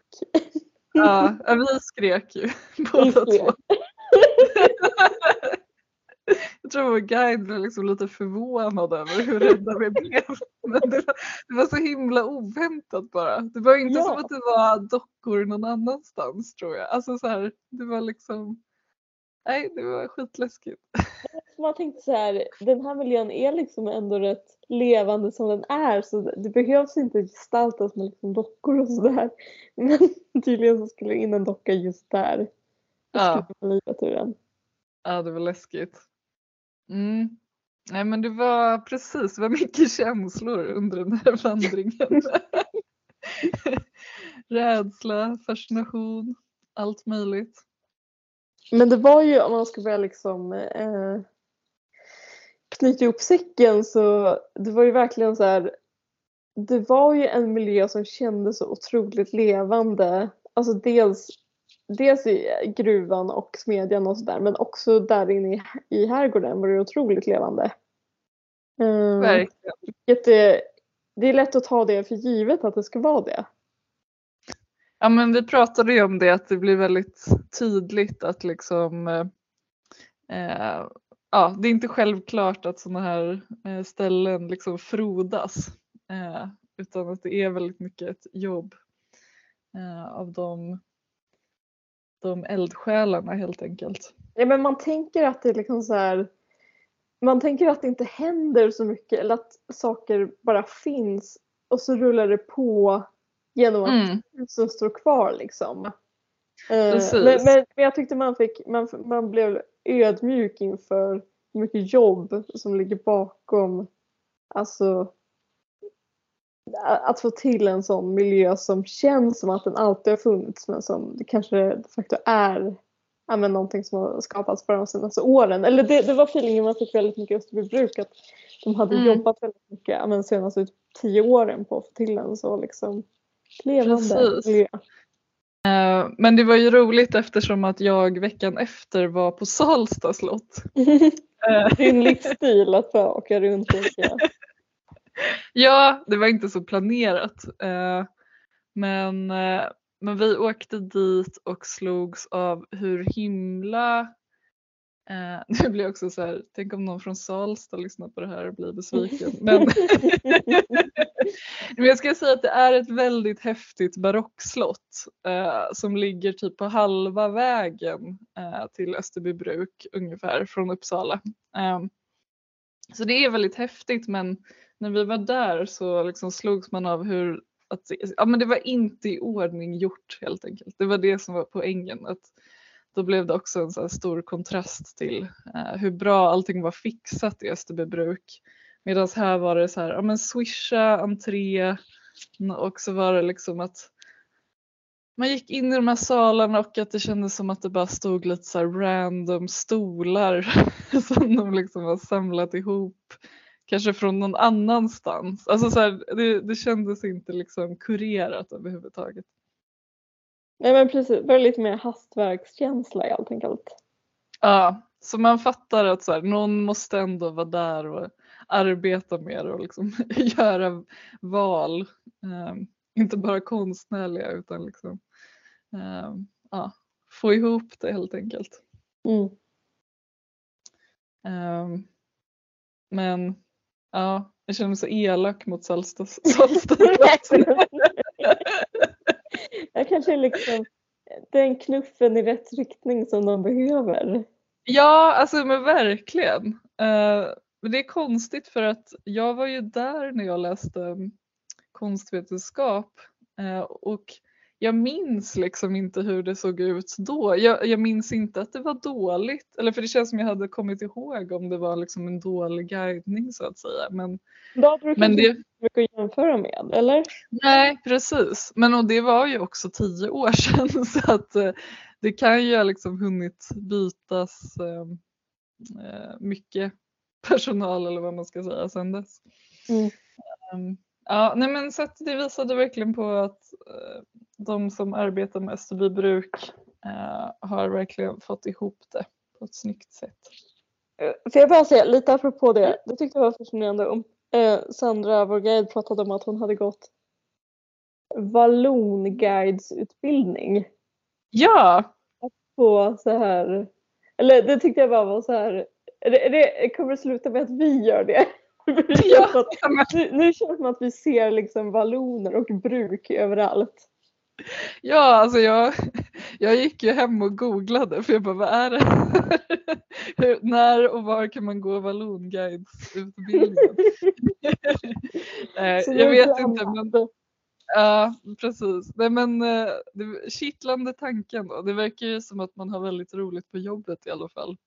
ja vi skrek ju båda två. Jag tror vår guide blev liksom lite förvånad över hur rädda vi blev. Men det var, det var så himla oväntat bara. Det var inte Ja. som att det var dockor någon annanstans tror jag. Alltså så här, det var liksom, nej det var skitläskigt. Man tänkte så här, den här miljön är liksom ändå rätt levande som den är så det behövs inte gestaltas med liksom dockor och sådär. Men tydligen så skulle in en docka just där. Ja. skrämma livet ur den. Ja, det var läskigt. Mm. Nej, men det var precis, det var mycket känslor under den här vandringen. Rädsla, fascination, allt möjligt. Men det var ju om man ska börja liksom eh, knyta ihop säcken så det var ju verkligen så här. Det var ju en miljö som kändes så otroligt levande. Alltså dels, dels i gruvan och smedjan och sådär men också där inne i, i herrgården var det otroligt levande. Eh, Verkligen. jätte, det är lätt att ta det för givet att det ska vara det. Ja, men vi pratade ju om det att det blir väldigt tydligt att liksom eh, eh, ja, det är inte självklart att sådana här eh, ställen liksom frodas eh, utan att det är väldigt mycket ett jobb eh, av de, de eldsjälarna helt enkelt. Ja, men man tänker att det är liksom så här. Man tänker att det inte händer så mycket eller att saker bara finns och så rullar det på genom att Mm. husen står kvar liksom. Eh. Men, men, men jag tyckte man fick, man, man blev ödmjuk inför hur mycket jobb som ligger bakom alltså att få till en sån miljö som känns som att den alltid har funnits men som det kanske de facto är ja, men någonting som har skapats bara de senaste åren. Eller det, det var feelingen man fick väldigt mycket i Österbybruk att de hade Mm. jobbat väldigt mycket ja, men de senaste tio åren på att få till en så liksom levande Precis. miljö. Eh, Men det var ju roligt eftersom att jag veckan efter var på Salsta slott. Eh, Din livsstil att bara åka runt och åka. Ja, det var inte så planerat. eh, Men, eh, men vi åkte dit och slogs av hur himla eh, det blir också så här, tänk om någon från Salsta lyssnar på det här och blir besviken. Men, men jag ska säga att det är ett väldigt häftigt barockslott eh, som ligger typ på halva vägen eh, till Österbybruk ungefär från Uppsala. Eh, så det är väldigt häftigt men när vi var där så liksom slogs man av hur att, ja, men det var inte i ordning gjort helt enkelt. Det var det som var poängen. Att då blev det också en så här stor kontrast till eh, hur bra allting var fixat i Österbybruk. Medan här var det så här, ja men swisha, entré och så var det liksom att man gick in i de här salarna och att det kändes som att det bara stod lite så här random stolar som de liksom har samlat ihop. Kanske från någon annanstans. Alltså så här, det, det kändes inte liksom kurerat överhuvudtaget. Nej men precis, det var lite mer hastverkskänsla helt enkelt. Ja, så man fattar att så här, någon måste ändå vara där och arbeta med det och liksom göra val. Ehm, inte bara konstnärliga utan liksom ehm, ja, få ihop det helt enkelt. Mm. Ehm, men ja, jag känner mig så elak mot Salsta. Jag kanske är liksom den knuffen i rätt riktning som de behöver. Ja, alltså men verkligen. Uh, men det är konstigt för att jag var ju där när jag läste konstvetenskap uh, och jag minns liksom inte hur det såg ut då. Jag, jag, minns inte att det var dåligt, eller för det känns som jag hade kommit ihåg om det var liksom en dålig guidning så att säga. Men, då men det att jämföra med, eller? Nej, precis. Men och det var ju också tio år sedan så att eh, det kan ju ha liksom hunnit bytas eh, eh, mycket personal eller vad man ska säga sedan dess. Mm. Um, ja, nej men så det visade verkliligen på att uh, de som arbetar med Österbybruk uh, har verkligen fått ihop det på ett snyggt sätt. Får jag bara säga lite apropå det, det tyckte jag var fascinerande om eh, Sandra, vår guide, pratade om att hon hade gått vallonguidesutbildning. Ja! På så här, eller det tyckte jag bara var så här, det, det kommer sluta med att vi gör det. Ja. nu, nu känns det som att vi ser liksom valloner och bruk överallt. Ja, alltså jag, jag gick ju hem och googlade för jag bara, vad är det Hur, När och var kan man gå vallonguidesutbildningen? eh, jag vet inte men Ja, precis. Nej, men, eh, det, kittlande tanken då. Det verkar ju som att man har väldigt roligt på jobbet i alla fall.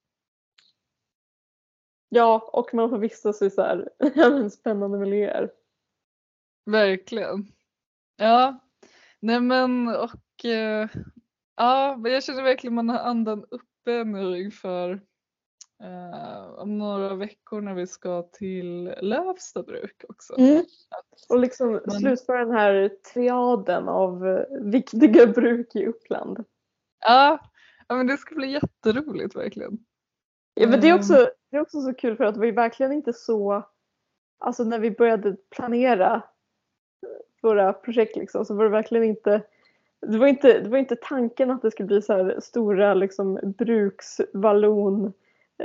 Ja, och man får vistas i så här, spännande miljöer. Verkligen. Ja, nej men och eh, ja, men jag känner verkligen man har andan uppe nu inför eh, om några veckor när vi ska till Lövsta bruk också. Mm. Och liksom men... slutföra den här triaden av eh, viktiga bruk i Uppland. Ja, ja men det ska bli jätteroligt verkligen. Ja, men det, är ehm. också, det är också så kul för att vi verkligen inte så, alltså när vi började planera våra projekt liksom, så var det verkligen inte det var, inte, det var inte tanken att det skulle bli så här stora liksom, bruksvallon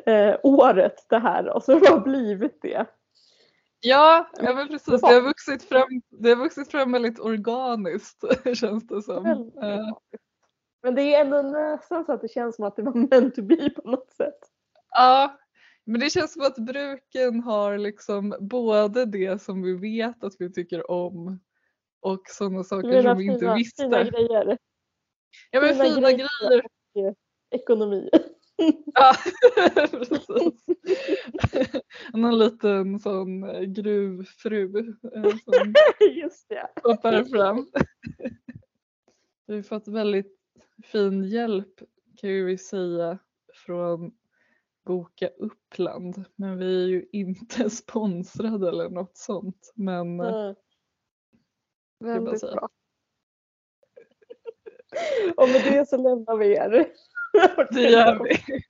eh, året det här och så har det blivit det. Ja, ja men precis. Det har, vuxit fram, det har vuxit fram väldigt organiskt känns det som. Uh. Men det är ändå nästan så att det känns som att det var meant to be på något sätt. Ja, men det känns som att bruken har liksom både det som vi vet att vi tycker om och sådana saker som vi inte fina, visste. Fina grejer. Ja men fina, fina grejer. grejer. Och ekonomi. Ja, precis. Någon liten sån eh, gruvfru eh, som Just det. poppar fram. Vi har fått väldigt fin hjälp kan vi säga från Boka Uppland men vi är ju inte sponsrade eller något sånt. Men mm. Väldigt bra. Och med det så lämnar vi er. Det gör vi.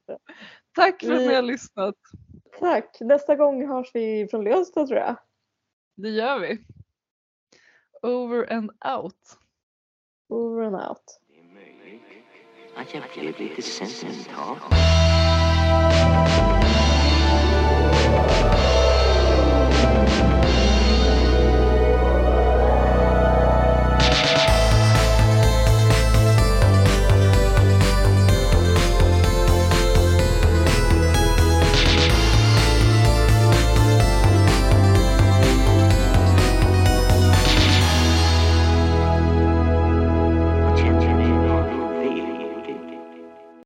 Tack för att ni har lyssnat. Tack. Nästa gång hörs vi från Lövsta tror jag. Det gör vi. Over and out. Over and out. att jag blev lite sentimental. Thank you.